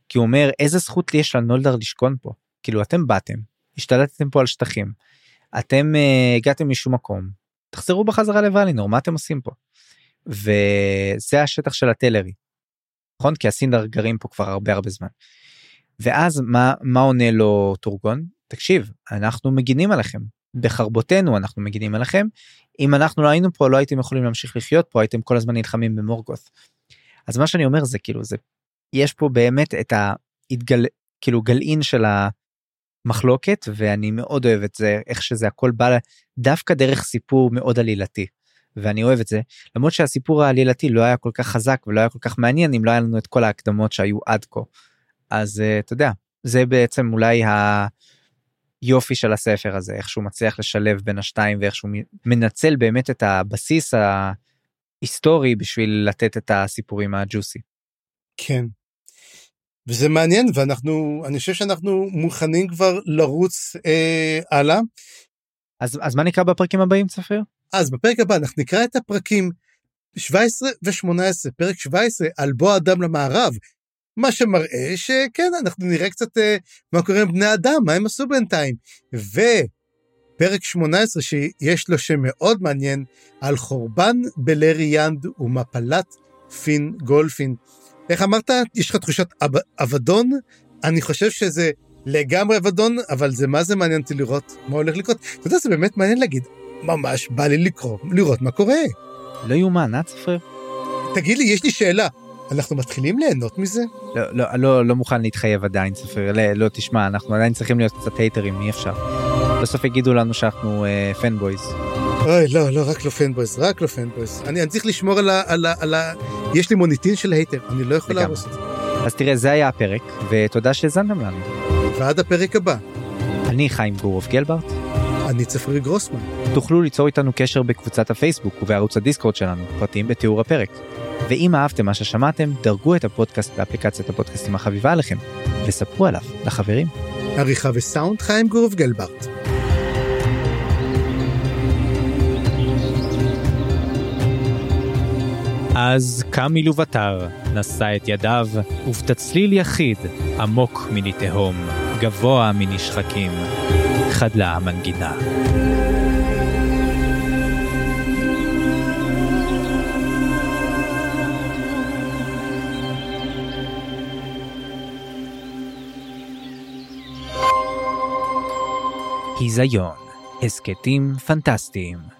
כי הוא אומר איזה זכות לי יש לנולדר לשכון פה כאילו אתם באתם השתלטתם פה על שטחים אתם uh, הגעתם משום מקום תחזרו בחזרה לוואלינור מה אתם עושים פה. וזה השטח של הטלרי. נכון? כי הסינדר גרים פה כבר הרבה הרבה זמן. ואז מה מה עונה לו טורגון? תקשיב אנחנו מגינים עליכם בחרבותנו אנחנו מגינים עליכם אם אנחנו לא היינו פה לא הייתם יכולים להמשיך לחיות פה הייתם כל הזמן נלחמים במורגות. אז מה שאני אומר זה כאילו זה יש פה באמת את ההתגל כאילו גלעין של המחלוקת ואני מאוד אוהב את זה איך שזה הכל בא דווקא דרך סיפור מאוד עלילתי. ואני אוהב את זה למרות שהסיפור העלילתי לא היה כל כך חזק ולא היה כל כך מעניין אם לא היה לנו את כל ההקדמות שהיו עד כה. אז uh, אתה יודע זה בעצם אולי היופי של הספר הזה איך שהוא מצליח לשלב בין השתיים ואיך שהוא מנצל באמת את הבסיס ההיסטורי בשביל לתת את הסיפורים הג'וסי. כן. וזה מעניין ואנחנו אני חושב שאנחנו מוכנים כבר לרוץ אה, הלאה. אז אז מה נקרא בפרקים הבאים צפיר? אז בפרק הבא אנחנו נקרא את הפרקים 17 ו-18, פרק 17 על בוא אדם למערב, מה שמראה שכן, אנחנו נראה קצת uh, מה קורה עם בני אדם, מה הם עשו בינתיים. ופרק 18 שיש לו שם מאוד מעניין, על חורבן בלרי יאנד ומפלת פין גולפין. איך אמרת? יש לך תחושת אבדון? אני חושב שזה לגמרי אבדון, אבל זה מה זה מעניין אותי לראות מה הולך לקרות. אתה יודע, זה באמת מעניין להגיד, ממש בא לי לקרוא, לראות מה קורה. לא יאומן, אה צפריר? תגיד לי, יש לי שאלה. אנחנו מתחילים ליהנות מזה? לא, לא, לא, לא מוכן להתחייב עדיין, צפריר. לא, לא, תשמע, אנחנו עדיין צריכים להיות קצת הייטרים, אי אפשר. בסוף יגידו לנו שאנחנו אה, פנבויז. אוי, לא, לא, רק לא fanboys, רק לא fanboys. אני, אני צריך לשמור על ה, על ה... על ה... יש לי מוניטין של hater, אני לא יכול להרוס את זה. אז תראה, זה היה הפרק, ותודה שהאזנתם לנו. ועד הפרק הבא. אני חיים גורוב גלברט. אני צפרי גרוסמן. תוכלו ליצור איתנו קשר בקבוצת הפייסבוק ובערוץ הדיסקורד שלנו, פרטים בתיאור הפרק. ואם אהבתם מה ששמעתם, דרגו את הפודקאסט באפליקציית הפודקאסטים החביבה עליכם, וספרו עליו לחברים. עריכה וסאונד חיים גורוב גלברט. אז קם מלוותר, נשא את ידיו, ובתצליל יחיד, עמוק מני תהום, גבוה מני שחקים, חדלה המנגינה. היזיון, הסכתים פנטסטיים